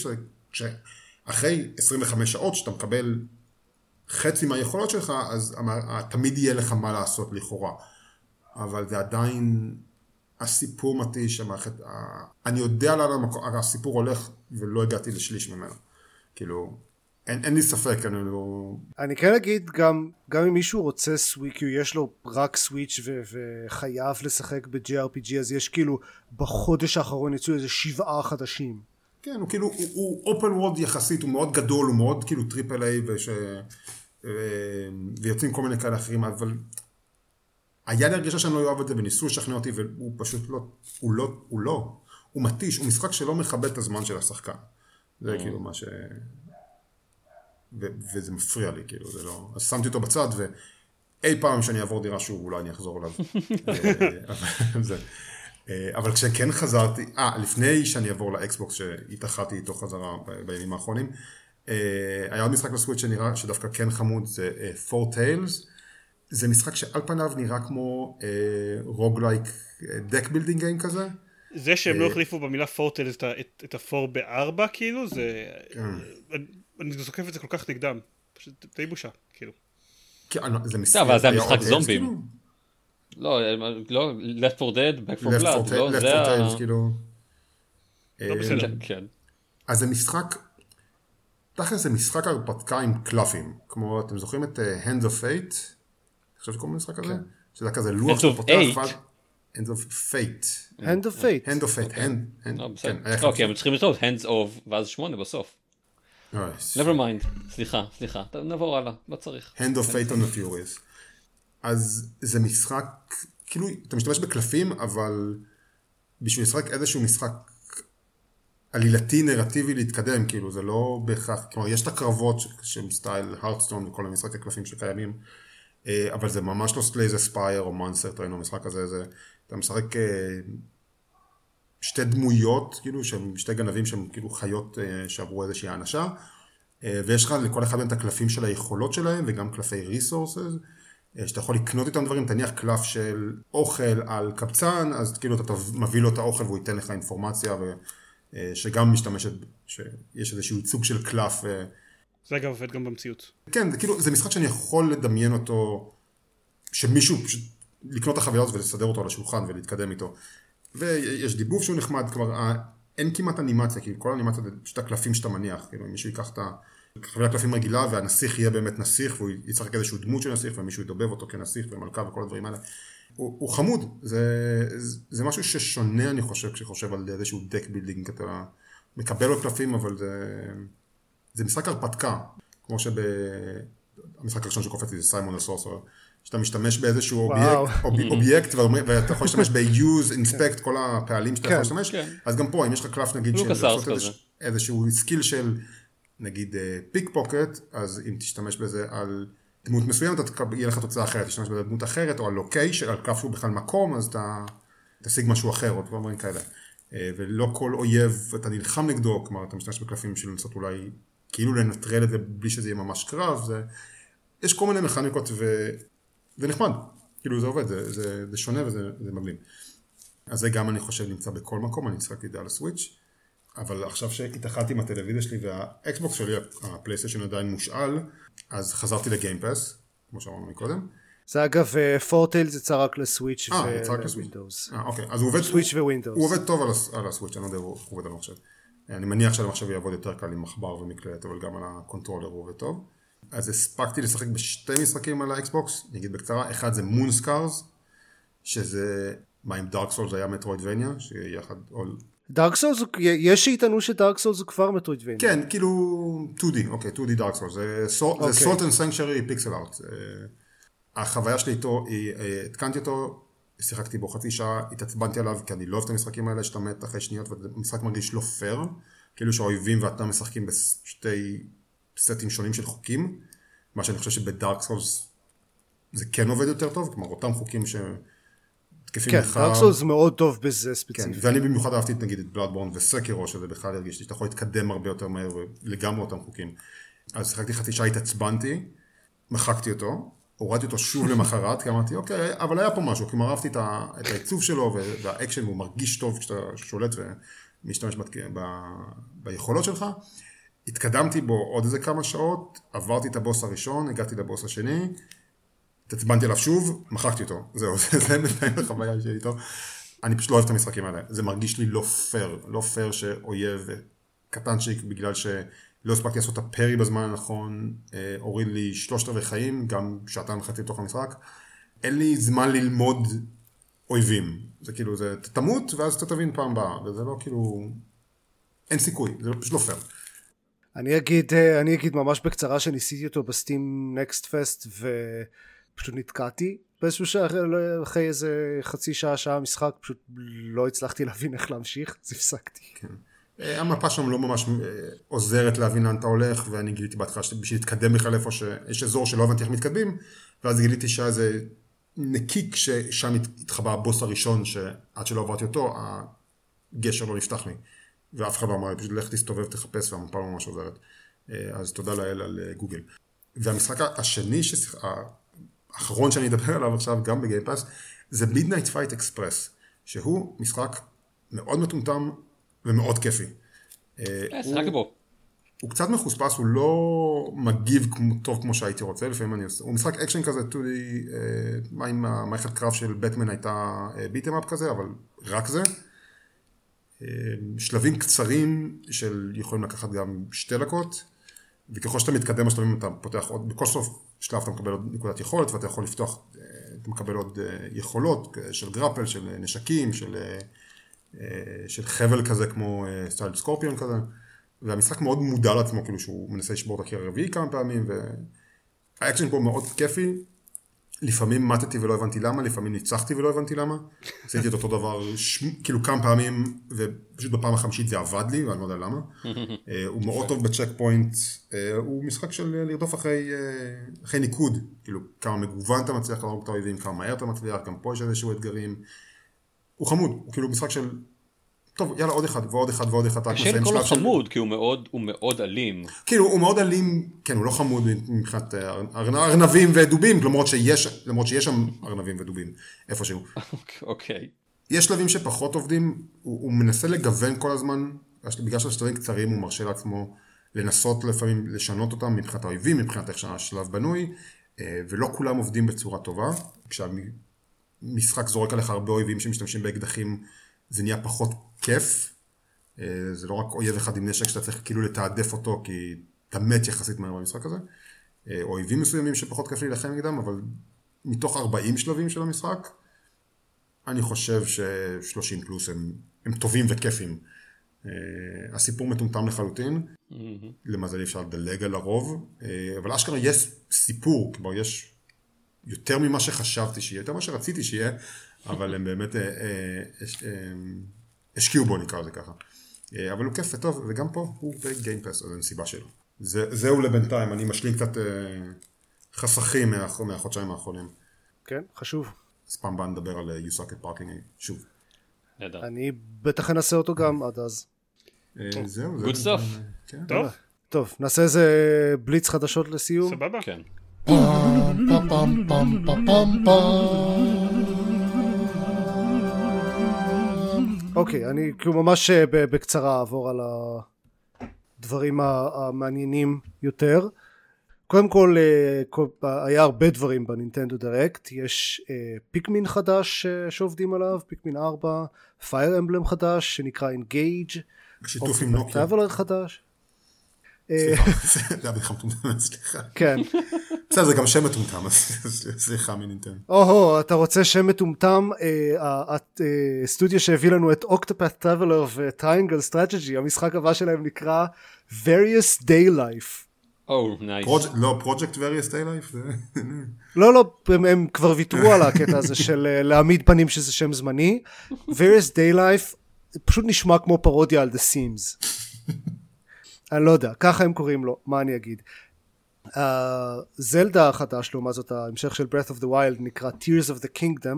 שאחרי 25 שעות שאתה מקבל חצי מהיכולות שלך, אז תמיד יהיה לך מה לעשות לכאורה. אבל זה עדיין הסיפור מתיש, המערכת, אני יודע לאן הסיפור הולך ולא הגעתי לשליש ממנו. כאילו, אין, אין לי ספק, אני לא... אני כן אגיד גם, גם אם מישהו רוצה סוויץ', כי יש לו רק סוויץ' ו- וחייב לשחק ב-JRPG, אז יש כאילו, בחודש האחרון יצאו איזה שבעה חדשים. כן, הוא כאילו, הוא open world יחסית, הוא מאוד גדול, הוא מאוד כאילו triple A, וש... ויוצאים כל מיני כאלה אחרים, אבל היה לי הרגשה שאני לא אוהב את זה וניסו לשכנע אותי והוא פשוט לא, הוא לא, הוא לא, הוא מתיש, הוא משחק שלא מכבד את הזמן של השחקן. זה כאילו מה ש... ו- וזה מפריע לי, כאילו, זה לא... אז שמתי אותו בצד ואי פעם שאני אעבור דירה שוב אולי אני אחזור אליו. אה, אה, אבל כשכן חזרתי, אה, לפני שאני אעבור ל-Xbox שהתאחדתי איתו חזרה בימים האחרונים, אה, היה עוד משחק ב-Switch שנראה שדווקא כן חמוד, זה Foretales. זה משחק שעל פניו נראה כמו roguelike deck building game כזה. זה שהם לא החליפו במילה פורטל את, את, את ה-four בארבע כאילו זה כן. אני, אני זוקף את זה כל כך נגדם פשוט די בושה כאילו. כן, זה משחק, אבל זה המשחק זומבים. כאילו? לא, לא, left for dead, back for blood, לא, זה ה... כאילו. לא בסדר. כן. אז זה משחק, תכל'ס זה משחק הרפתקה עם קלפים, כמו אתם זוכרים את Hands of Fate? חושב שקוראים למשחק הזה? כן. שזה כזה לוח שאתה פותח ואז... Hand of Fate. Hand of Fate. Hand of Fate. לא, כן, אוקיי, אבל צריכים לכתוב Hands of ואז שמונה בסוף. never mind, סליחה, סליחה, נעבור הלאה, לא צריך. Hand of Fate on the Furious. אז זה משחק, כאילו, אתה משתמש בקלפים, אבל בשביל לשחק איזשהו משחק עלילתי נרטיבי להתקדם, כאילו, זה לא בהכרח, כלומר, יש את הקרבות שהם סטייל Hearthstone וכל המשחקי קלפים שקיימים. אה, אבל זה ממש לא Slay the Spire או Monster Train, ראינו משחק הזה, זה, אתה משחק אה, שתי דמויות, כאילו, שהם שתי גנבים שהם כאילו חיות אה, שעברו איזושהי האנשה, ויש לך לכל אחד מהם את הקלפים של היכולות שלהם, וגם קלפי ריסורסס, שאתה יכול לקנות איתם דברים, תניח קלף של אוכל על קבצן, אז כאילו אתה מביא לו את האוכל והוא ייתן לך אינפורמציה, שגם משתמשת, שיש איזשהו ייצוג של קלף. זה אגב עובד גם במציאות. כן, זה כאילו, זה משחק שאני יכול לדמיין אותו, שמישהו פשוט לקנות את החבילות ולסדר אותו על השולחן ולהתקדם איתו. ויש דיבוב שהוא נחמד, כלומר, אין כמעט אנימציה, כי כל אנימציה זה פשוט הקלפים שאתה מניח, כאילו, מישהו ייקח את החבילת קלפים רגילה והנסיך יהיה באמת נסיך והוא ישחק איזשהו דמות של נסיך ומישהו ידובב אותו כנסיך ומלכה וכל הדברים האלה. הוא, הוא חמוד, זה, זה משהו ששונה אני חושב כשחושב על איזשהו deck building, אתה מקבל לו קלפים אבל זה... זה משחק הרפתקה, כמו שבמשחק הראשון שקופץ לי זה Simon the Sorcerer, שאתה משתמש באיזשהו אובייקט, אובייקט ואתה יכול להשתמש ב-use, inspect, כל הפעלים שאתה יכול כן, להשתמש, כן. אז גם פה אם יש לך קלף נגיד של לעשות איזשהו skill של נגיד pickpocket, אז אם תשתמש בזה על דמות מסוימת, יהיה לך תוצאה אחרת, תשתמש בזה על דמות אחרת, או על location, על קלף שהוא בכלל מקום, אז אתה תשיג משהו אחר, או דברים כאלה. אה, ולא כל אויב אתה נלחם נגדו, כלומר אתה משתמש בקלפים בשביל לנסות אולי כאילו לנטרל את זה בלי שזה יהיה ממש קרב, זה... יש כל מיני מכניקות ו... ונחמד, כאילו זה עובד, זה, זה, זה שונה וזה זה מגניב. אז זה גם אני חושב נמצא בכל מקום, אני משחק את זה על ה-Switch, אבל עכשיו שהתאחדתי עם הטלוויזיה שלי וה-Xbox שלי, ה-PlayStation עדיין מושאל, אז חזרתי ל-Game Pass, כמו שאמרנו מקודם. זה אגב Foretales יצא רק ל-Switch ו-Windows. אה, אוקיי, אז הוא עובד, Switch ו-Windows. הוא עובד טוב על ה-Switch, אני לא יודע איך הוא עובד על המחשב. אני מניח שהמחשב יעבוד יותר קל עם עכבר ומקלדת, אבל גם על הקונטרולר הוא עובד טוב. אז הספקתי לשחק בשתי משחקים על ה-Xbox, אני אגיד בקצרה, אחד זה Moonscars, שזה, מה עם Dark Souls היה metroidvania, שיחד, Dark Souls, יש שיטענו ש Dark Souls הוא כבר metroidvania. כן, כאילו 2D, אוקיי, 2D Dark Souls, זה Salt and Sanctuary pixel art. החוויה שלי איתו, אה, התקנתי אותו, שיחקתי בו חצי שעה, התעצבנתי עליו, כי אני לא אוהב את המשחקים האלה שאתה מת אחרי שניות, והמשחק מרגיש לא פייר, כאילו שהאויבים ואתה משחקים בשתי סטים שונים של חוקים, מה שאני חושב שבדארק סולס זה כן עובד יותר טוב, כלומר אותם חוקים ש... כן, דארק סולס מאוד טוב בזה ספציפית. כן, ואני במיוחד אהבתי נגיד את בלאדבורן וסקרו, שזה בכלל הרגיש לי שאתה יכול להתקדם הרבה יותר מהר ולגמרי אותם חוקים. אז שיחקתי חצי שעה, התעצבנתי, מחקתי אותו, הורדתי אותו שוב למחרת, כי אמרתי, אוקיי, אבל היה פה משהו, כלומר אהבתי את, העיצוב שלו והאקשן, והוא מרגיש טוב כשאתה שולט ומשתמש ב, ב, ביכולות שלך. התקדמתי בו עוד איזה כמה שעות, עברתי את הבוס הראשון, הגעתי לבוס השני, התעצבנתי עליו שוב, מחקתי אותו, זהו, זה בינתיים החוויה שלי איתו. אני פשוט לא אוהב את המשחקים האלה, זה מרגיש לי לא פייר, לא פייר שאויב קטנצ'יק בגלל ש... לא הספקתי לעשות את הפרי בזמן הנכון, אה, הוריד לי שלושת רבעי חיים, גם שעתיים וחצי לתוך המשחק. אין לי זמן ללמוד אויבים. זה כאילו, זה תמות ואז אתה תבין פעם הבאה, וזה לא כאילו... אין סיכוי, זה פשוט לא פייר. אני אגיד, אה, אני אגיד ממש בקצרה שניסיתי אותו בסטים נקסט פסט ופשוט נתקעתי באיזשהו שעה אחרי איזה חצי שעה שעה משחק פשוט לא הצלחתי להבין איך להמשיך אז הפסקתי. כן. אה, המפה שם לא ממש אה, עוזרת להבין לאן אתה הולך, ואני גיליתי בהתחלה שבשביל להתקדם בכלל איפה שיש אזור שלא הבנתי איך מתקדמים, ואז גיליתי שהיה איזה נקיק ששם התחבא הבוס הראשון, שעד שלא עברתי אותו, הגשר לא נפתח לי. ואף אחד לא אמר לי, פשוט לך תסתובב, תחפש, והמפה לא ממש עוזרת. אה, אז תודה לאל על גוגל. והמשחק השני, האחרון שאני אדבר עליו עכשיו, גם בגיימפאס, זה Midnight Fight Express, שהוא משחק מאוד מטומטם, ומאוד כיפי. אה, שיחקתי בו. הוא קצת מחוספס, הוא לא מגיב טוב כמו שהייתי רוצה, לפעמים אני עושה, הוא משחק אקשן כזה, 2D, אה, מה עם המערכת קרב של בטמן הייתה beat 'em up כזה, אבל רק זה. אה, שלבים קצרים של יכולים לקחת גם שתי דקות, וככל שאתה מתקדם בשלבים אתה פותח עוד, בכל סוף שלב אתה מקבל עוד נקודת יכולת ואתה יכול לפתוח, אתה מקבל עוד יכולות של grapple, של נשקים, של אה, של חבל כזה כמו אה, סקורפיון כזה, והמשחק מאוד מודע לעצמו, כאילו שהוא מנסה לשבור את הקיר הרביעי כמה פעמים, והאקשן פה מאוד כיפי, לפעמים מתתי ולא הבנתי למה, לפעמים ניצחתי ולא הבנתי למה, עשיתי את אותו דבר ש... כאילו כמה פעמים, ופשוט בפעם החמישית זה עבד לי, ואני לא יודע למה. אה, הוא מאוד טוב ב checkpoint, הוא משחק של לרדוף אחרי, אחרי ניקוד, כאילו כמה מגוון אתה מצליח להרוג את האויבים, כמה מהר אתה מצליח, גם פה יש איזשהו אתגרים. הוא חמוד, הוא כאילו משחק של... טוב, יאללה עוד אחד ועוד אחד ועוד אחד. קשה לקרוא לו חמוד, כי הוא מאוד, הוא מאוד אלים. כאילו, הוא מאוד אלים, כן, הוא לא חמוד מבחינת אה, ארנבים ודובים, למרות שיש, למרות שיש שם ארנבים ודובים, איפשהו. אוקיי. יש שלבים שפחות עובדים, הוא, הוא מנסה לגוון כל הזמן, בגלל שהשלבים קצרים הוא מרשה לעצמו לנסות לפעמים לשנות אותם מבחינת האויבים, מבחינת איך שהשלב בנוי, אה, ולא כולם עובדים בצורה טובה. משחק זורק עליך הרבה אויבים שמשתמשים באקדחים, זה נהיה פחות כיף. אה, זה לא רק אויב אחד עם נשק שאתה צריך כאילו לתעדף אותו, כי אתה מת יחסית מהר במשחק הזה. אה, אויבים מסוימים שפחות כיף להילחם נגדם, אבל מתוך 40 שלבים של המשחק, אני חושב ש-30 פלוס הם, הם טובים וכיפים. Uh, הסיפור מטומטם לחלוטין, mm-hmm. למזלי אפשר לדלג על הרוב, uh, אבל אשכרה יש סיפור, כלומר יש יותר ממה שחשבתי שיהיה, יותר ממה שרציתי שיהיה, אבל הם באמת אה, אה, אה, השקיעו בו נקרא לזה ככה. אבל הוא כיף וטוב, וגם פה הוא בגיימפס, אז אין סיבה שלא. זה, זהו לבינתיים, אני משלים קצת חסכים מה, מהחודשיים האחרונים. כן, חשוב. אז פעם הבאה נדבר על You Suck at Parking שוב. אני בטח אנסה אותו גם עד אז. זהו, זה... good stuff. טוב. טוב, נעשה איזה בליץ חדשות לסיום. סבבה. כן. אוקיי, אני כאילו ממש בקצרה אעבור על הדברים המעניינים יותר. קודם כל, היה הרבה דברים בנינטנדו דירקט, יש פיקמין חדש שעובדים עליו, פיקמין 4, Fire Emblem חדש שנקרא Engage, בשיתוף עם נוקיה. חדש. סליחה, זה היה בדיחה מטומטמת, סליחה. כן. בסדר, זה גם שם מטומטם, סליחה מנינטנדו. או-הו, אתה רוצה שם מטומטם, הסטודיו שהביא לנו את Octopath Traveler ו Triangle Strategy, המשחק הבא שלהם נקרא Various Day Life. או, נייס. לא, Project Various Day Life? לא, לא, הם כבר ויתרו על הקטע הזה של להעמיד פנים שזה שם זמני. Various Day Life פשוט נשמע כמו פרודיה על The Sims. אני לא יודע, ככה הם קוראים לו, מה אני אגיד. זלדה החדש לעומת זאת ההמשך של Breath of the Wild נקרא Tears of the Kingdom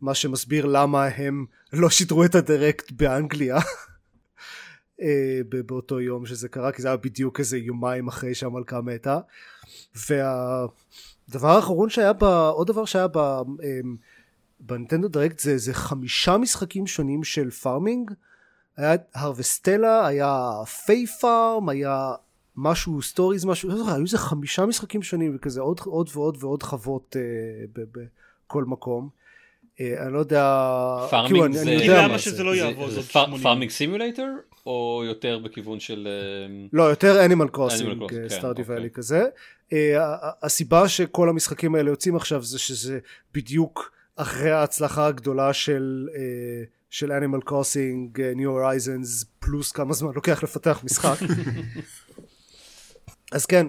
מה שמסביר למה הם לא שידרו את הדירקט באנגליה באותו יום שזה קרה כי זה היה בדיוק איזה יומיים אחרי שהמלכה מתה והדבר האחרון שהיה ב... עוד דבר שהיה ב... בנינטנדו דירקט זה, זה חמישה משחקים שונים של farming היה Harvestella היה Fae Farm היה משהו Stories משהו לא זוכר היו איזה חמישה משחקים שונים וכזה עוד עוד ועוד ועוד חוות אה, בכל מקום אה, אני לא יודע farming כאילו, זה, אני, אני יודע יודע מה מה זה. שזה לא 80. Farming Simulator או יותר בכיוון של אה, לא יותר Animal Animal Crossing Stardew אוקיי. Valley כזה אה, הסיבה שכל המשחקים האלה יוצאים עכשיו זה שזה בדיוק אחרי ההצלחה הגדולה של אה, של Animal Crossing New Horizons פלוס כמה זמן לוקח לפתח משחק. אז כן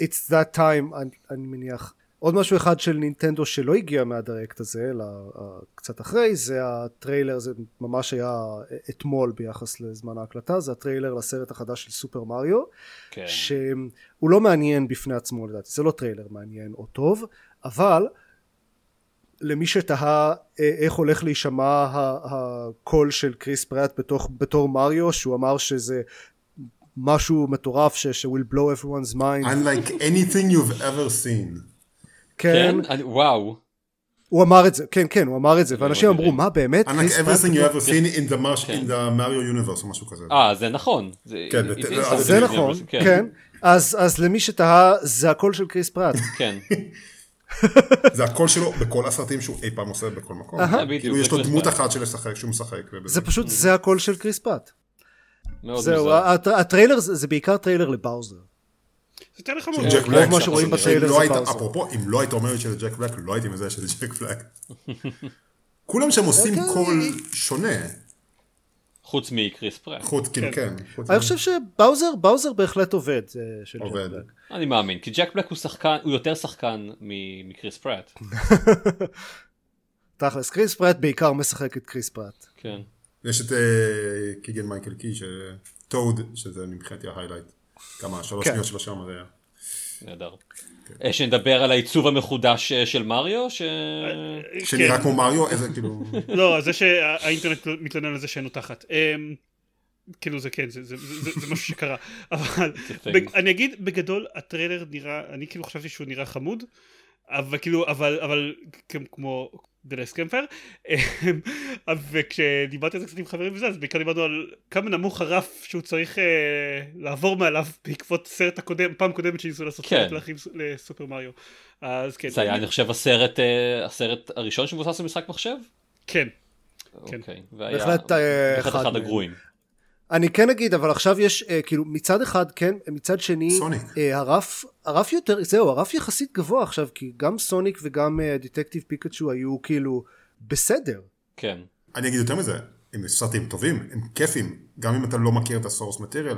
it's that time אני, אני מניח. עוד משהו אחד של נינטנדו שלא הגיע מהדירקט הזה אלא אה, קצת אחרי זה הטריילר זה ממש היה אתמול ביחס לזמן ההקלטה זה הטריילר לסרט החדש של סופר מריו כן. שהוא לא מעניין בפני עצמו לדעתי. זה לא טריילר מעניין או טוב אבל למי שתהה אה, איך הולך להישמע ה- הקול של קריס פרט בתוך, בתור מריו שהוא אמר שזה משהו מטורף ש- will blow everyone's mind Unlike anything you've ever seen. כן, כן? וואו. הוא אמר את זה כן כן הוא אמר את זה ואנשים. אמרו מה באמת Unlike everything you ever seen in the, Marsh, כן. in the Mario universe או משהו כזה. אה, זה נכון. זה- כן, זה נכון כן אז אז למי שתהה זה הקול של קריס פרט כן. זה הקול שלו בכל הסרטים שהוא אי פעם עושה בכל מקום. כאילו יש לו דמות. אחת של לשחק שהוא משחק. זה פשוט זה הקול של קריס מאוד זהו הטריילר זה בעיקר טריילר לבאוזר זה יותר חמור. ג'ק בלק. מה שרואים בטריילר לא זה באוזר. אפרופו, אם לא היית אומר לי שזה ג'ק בלק, לא הייתי מזהה שזה ג'ק בלק. כולם שם עושים אוקיי. קול שונה. חוץ מקריס פרט. חוץ, כאילו, כן. חוץ אני חושב שבאוזר באוזר בהחלט עובד אה, עובד. אני מאמין, כי ג'ק בלק הוא שחקן, הוא יותר שחקן מקריס פרט. תכלס קריס פרט בעיקר משחק את קריס פרט כן. יש את אה, קיגן מייקל קי, ש- טוד, שזה מבחינתי ה highlight. כמה, שלוש כן. שניות שלו שם, זה היה. נהדר. אה, שנדבר על העיצוב המחודש אה, של מריו, ש... שנראה כן. כמו מריו, איזה כאילו... לא, זה שהאינטרנט מתלונן על זה שאין לו תחת. אמ, כאילו זה כן, זה, זה, זה, זה, משהו שקרה. אבל. בג, אני אגיד בגדול, הטריילר נראה, אני כאילו חשבתי שהוא נראה חמוד, אבל כאילו, אבל, אבל כמו The Last Campfire, וכשדיברתי על זה קצת עם חברים וזה, אז בעיקר דיברנו על כמה נמוך הרף שהוא צריך אה, לעבור מעליו בעקבות הסרט הקודם, פעם קודמת שניסו לעשות כן. סרט לאחים לסופר מריו. אז כן. זה היה, אני חושב, הסרט, אה, הסרט הראשון שמבוסס על משחק מחשב? כן. כן. אוקיי. והיה בהחלט, אה, בהחלט אחד אחד. הגרועים. אני כן אגיד אבל עכשיו יש אה, כאילו מצד אחד כן מצד שני סוניק. אה, הרף הרף יותר זהו הרף יחסית גבוה עכשיו כי גם סוניק וגם אה, דטקטיב פיקאצ'ו היו כאילו בסדר כן. אני אגיד יותר מזה, הם סרטים טובים, הם כיפים, גם אם אתה לא מכיר את הסורס מטריאל,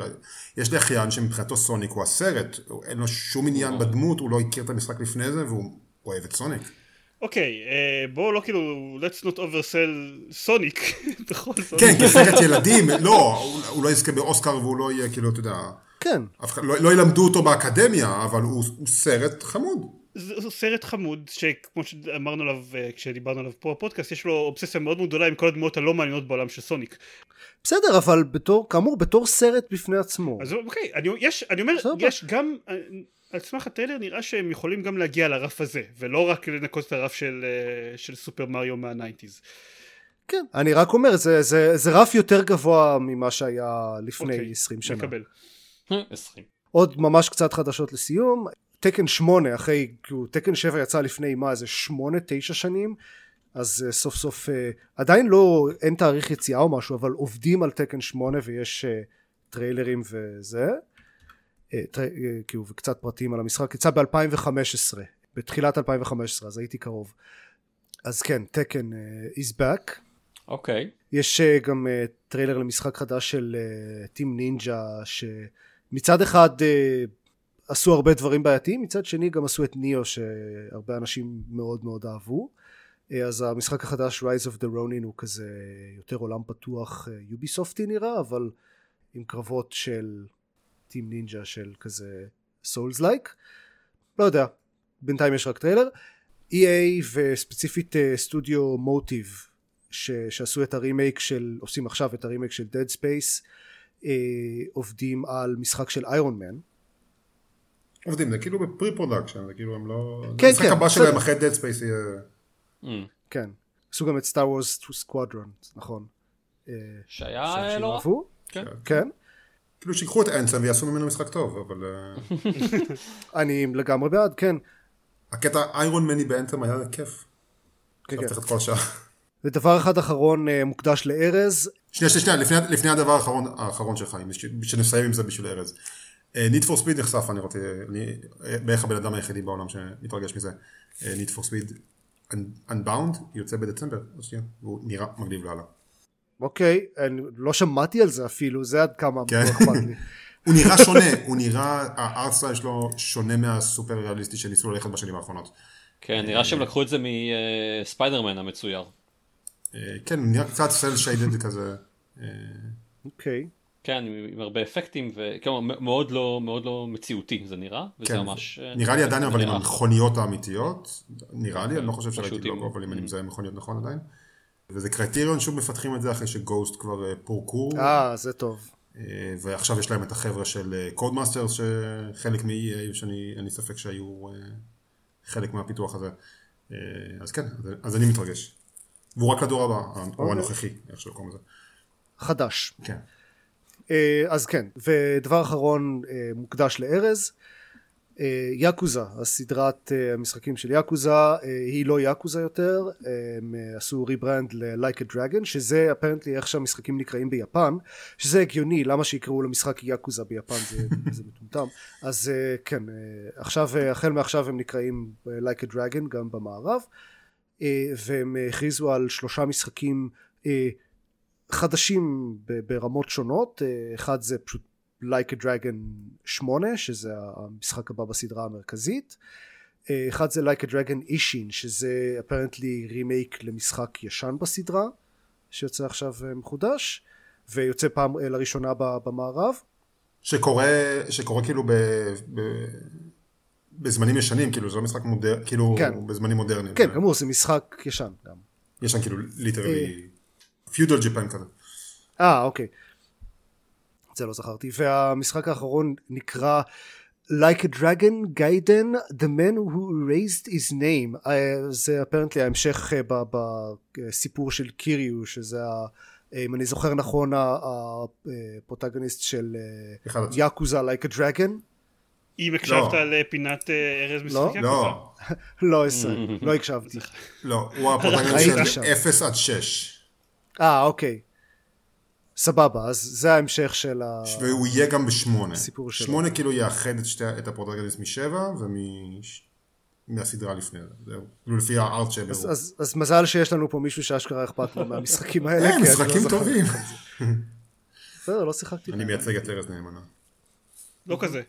יש לי אחיין שמבחינתו סוניק הוא הסרט, הוא- אין לו שום עניין בדמות, הוא לא הכיר את המשחק לפני זה, והוא אוהב את סוניק. אוקיי, אה, בואו לא כאילו, let's not oversell סוניק, בכל זאת. כן, כסרט ילדים, לא, הוא- לא יזכה באוסקר והוא לא יהיה כאילו, אתה יודע, כן כן. לא, לא ילמדו אותו באקדמיה, אבל הוא, הוא סרט חמוד. זה סרט חמוד שכמו שאמרנו עליו אה, כשדיברנו עליו פה בפודקאסט יש לו אובססיה מאוד מאוד גדולה עם כל הדמויות הלא מעניינות בעולם של סוניק. בסדר אבל בתור כאמור בתור סרט בפני עצמו. אז אוקיי אני, יש, אני אומר. יש גם על סמך הטריילר נראה שהם יכולים גם להגיע לרף הזה ולא רק לנקות את הרף של, אה, של סופר מריו מה nineties. כן אני רק אומר זה, זה, זה רף יותר גבוה ממה שהיה לפני אוקיי, 20 שנה. מקבל. 20. עוד ממש קצת חדשות לסיום תקן 8 אחרי כאילו תקן 7 יצא לפני מה איזה 8 9 שנים אז uh, סוף סוף uh, עדיין לא אין תאריך יציאה או משהו אבל עובדים על תקן 8 ויש uh, טריילרים וזה כאילו וקצת פרטים על המשחק יצא ב-2015 בתחילת 2015 אז הייתי קרוב. אז כן תקן uh, is back. אוקיי. okay. יש גם טריילר למשחק חדש של Team Ninja שמצד אחד עשו הרבה דברים בעייתיים מצד שני גם עשו את Nioh שהרבה אנשים מאוד מאוד אהבו. אה, אז המשחק החדש Rise of the Ronin הוא כזה יותר עולם פתוח יוביסופטי אה, נראה אבל עם קרבות של Team Ninja של כזה Souls like לא יודע בינתיים יש רק טריילר EA וספציפית סטודיו אה, Motive שעשו את הרימייק של עושים עכשיו את הרימייק של Dead Space אה, עובדים על משחק של איירון מן עובדים, זה כאילו ב pre production, זה כאילו הם לא... כן, כן. המשחק הבא שלהם אחרי Dead Space יהיה... Mm. כן. עשו גם את Star Wars Squadrons, נכון. אה, שהיה לא רע. כן. כן. כאילו שיקחו את אנסם ויעשו ממנו משחק טוב, אבל... אה, אני לגמרי בעד, כן. הקטע איירון מני באנתם היה כיף. כן, כן. צריך את כל השעה. ודבר אחד אחרון אה, מוקדש לארז. שנייה, שנייה, לפני, לפני הדבר האחרון, האחרון שלך, שנסיים עם זה בשביל ארז. ניט פור ספיד נחשף, אני רוצה, אני בערך הבן אדם היחידי בעולם שמתרגש מזה. ניט פור ספיד Unbound יוצא בדצמבר, והוא נראה מגניב לאללה. אוקיי, אני לא שמעתי על זה אפילו, זה עד כמה כן. לא אכפת לי. הוא נראה שונה, הוא נראה, הארטסטייל שלו שונה מהסופר ריאליסטי שניסו ללכת בשנים האחרונות. כן, נראה שהם לקחו את זה מספיידרמן המצויר. אה, כן, נראה קצת סל שיידד כזה. אה, אוקיי. כן, עם הרבה אפקטים, ומאוד לא, מאוד לא מציאותי זה נראה, וזה כן, ממש... אה, נראה לי עדיין אבל עם המכוניות האמיתיות, נראה לי, אני לא חושב שראיתי לוגו, אבל אם אני מזהה מכוניות נכון עדיין. וזה קריטריון שוב מפתחים את זה אחרי שגוסט כבר אה, פורקו. אה, זה טוב. אה, ועכשיו יש להם את החבר'ה של Codemasters, שחלק מ-EA, שאני ספק שהיו חלק מהפיתוח הזה. אז כן, אז אני מתרגש. והוא רק לדור הבא, או אוקיי. הנוכחי, איך שלא קוראים לזה. חדש. כן. אה, אז כן, ודבר אחרון אה, מוקדש לארז, אה, יאקוזה, הסדרת המשחקים של יאקוזה, היא לא יאקוזה יותר, הם עשו rebrand ל-Like a Dragon, שזה apparently איך שהמשחקים נקראים ביפן, שזה הגיוני, למה שיקראו למשחק יאקוזה ביפן, זה, זה מטומטם, אז כן, עכשיו, החל מעכשיו הם נקראים Like a Dragon גם במערב, והם הכריזו על שלושה משחקים חדשים ברמות שונות אה, אחד זה פשוט Like a Dragon 8 שזה המשחק הבא בסדרה המרכזית אה, אחד זה Like a Dragon Ishin שזה apparently רימייק למשחק ישן בסדרה שיוצא עכשיו אה, מחודש ויוצא פעם לראשונה במערב שקורה, שקורה כאילו ב, ב, בזמנים ישנים כאילו זה לא משחק מודרני כאילו כן. בזמנים מודרניים כן כאמור זה משחק ישן גם ישן כאילו literally feudal Japan כזה. אה אוקיי. זה לא זכרתי והמשחק האחרון נקרא Like a Dragon Gaiden The Man Who Raised His Name uh, זה אפרנטלי ההמשך uh, בסיפור של קיריו שזה ה... אם אני זוכר נכון הפרוטגוניסט של יאקוזה Like a Dragon אם הקשבת לא. לפינת ארז משחק יאקוזה? לא, לא, לא הקשבתי. לא, הוא הפרוטגוניסט של 0 עד 6. אה אוקיי סבבה אז זה ההמשך של ה... והוא יהיה גם בשמונה. סיפור שלו. שמונה כאילו יאחד את, שתי, את הפרוטגניסט משבע ומהסדרה לפני זה. זהו. כאילו לפי הארט שהם אז, אז, אז מזל שיש לנו פה מישהו שאשכרה אכפת לו מהמשחקים האלה כן משחקים לא טובים. בסדר לא שיחקתי אני מייצג את ארז נאמנה. לא כזה.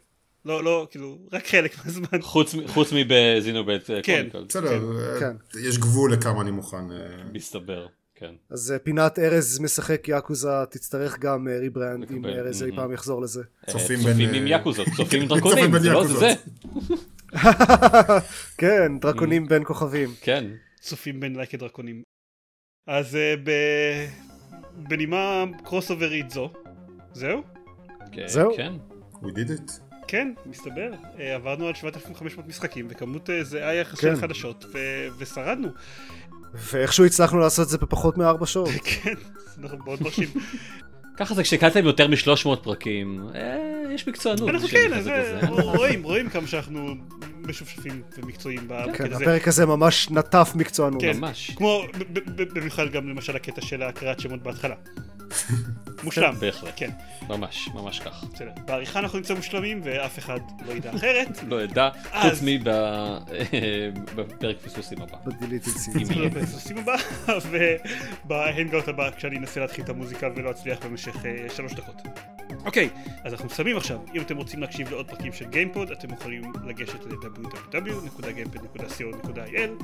לא, לא, כאילו, רק חלק מהזמן. חוץ מבזינובט כן, בסדר, כן. יש גבול לכמה אני מוכן. מסתבר. כן. אז פינת ארז משחק יאקוזה תצטרך גם rebrand אם ארז אי פעם יחזור לזה. צופים עם יאקוזות, צופים עם דרקונים, זה לא זה. כן, דרקונים בין כוכבים. כן. צופים בין Like a דרקונים. אז בנימה קרוס אוברית זו, זהו? זהו. כן. We did it. כן, מסתבר. עברנו על 7,500 משחקים, וכמות זהה יחס של חדשות, ושרדנו. ואיכשהו הצלחנו לעשות את זה בפחות מארבע שעות. כן, אנחנו מאוד מרשים. ככה זה כשהקלטתם יותר מ-300 פרקים, יש מקצוענות. אנחנו כן, רואים, רואים כמה שאנחנו משופשפים ומקצועיים כן, הפרק הזה ממש נטף מקצוענות. כן, ממש. כמו, במיוחד גם למשל הקטע של הקריאת שמות בהתחלה. מושלם. בהחלט. כן. ממש, ממש כך. בסדר. בעריכה אנחנו נמצא מושלמים ואף אחד לא ידע אחרת. לא ידע, חוץ מבפרק פספוסים הבא. בפספוסים הבא, ובה hangout הבא כשאני אנסה להתחיל את המוזיקה ולא אצליח במשך שלוש דקות. אוקיי, אז אנחנו מסיימים עכשיו. אם אתם רוצים להקשיב לעוד פרקים של גיימפוד, אתם יכולים לגשת ל-www.gamepod.il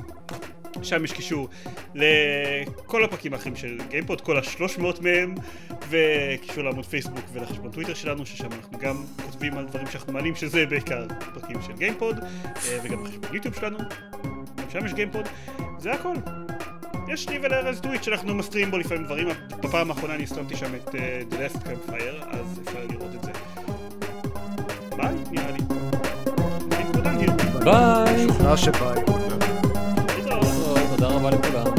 שם יש קישור לכל הפרקים האחרים של גיימפוד, כל השלוש מאות מהם, וקישור לעמוד פייסבוק ולחשבון טוויטר שלנו, ששם אנחנו גם כותבים על דברים שאנחנו מעלים, שזה בעיקר פרקים של גיימפוד, וגם בחשבון יוטיוב שלנו, גם שם יש גיימפוד, זה הכל. יש לי ולארז טוויט שאנחנו מסתירים בו לפעמים דברים, בפעם האחרונה אני הסתרתי שם את The Last Campfire, אז ביי, נראה לי. ביי. שוכנע שביי. תודה רבה לכולם.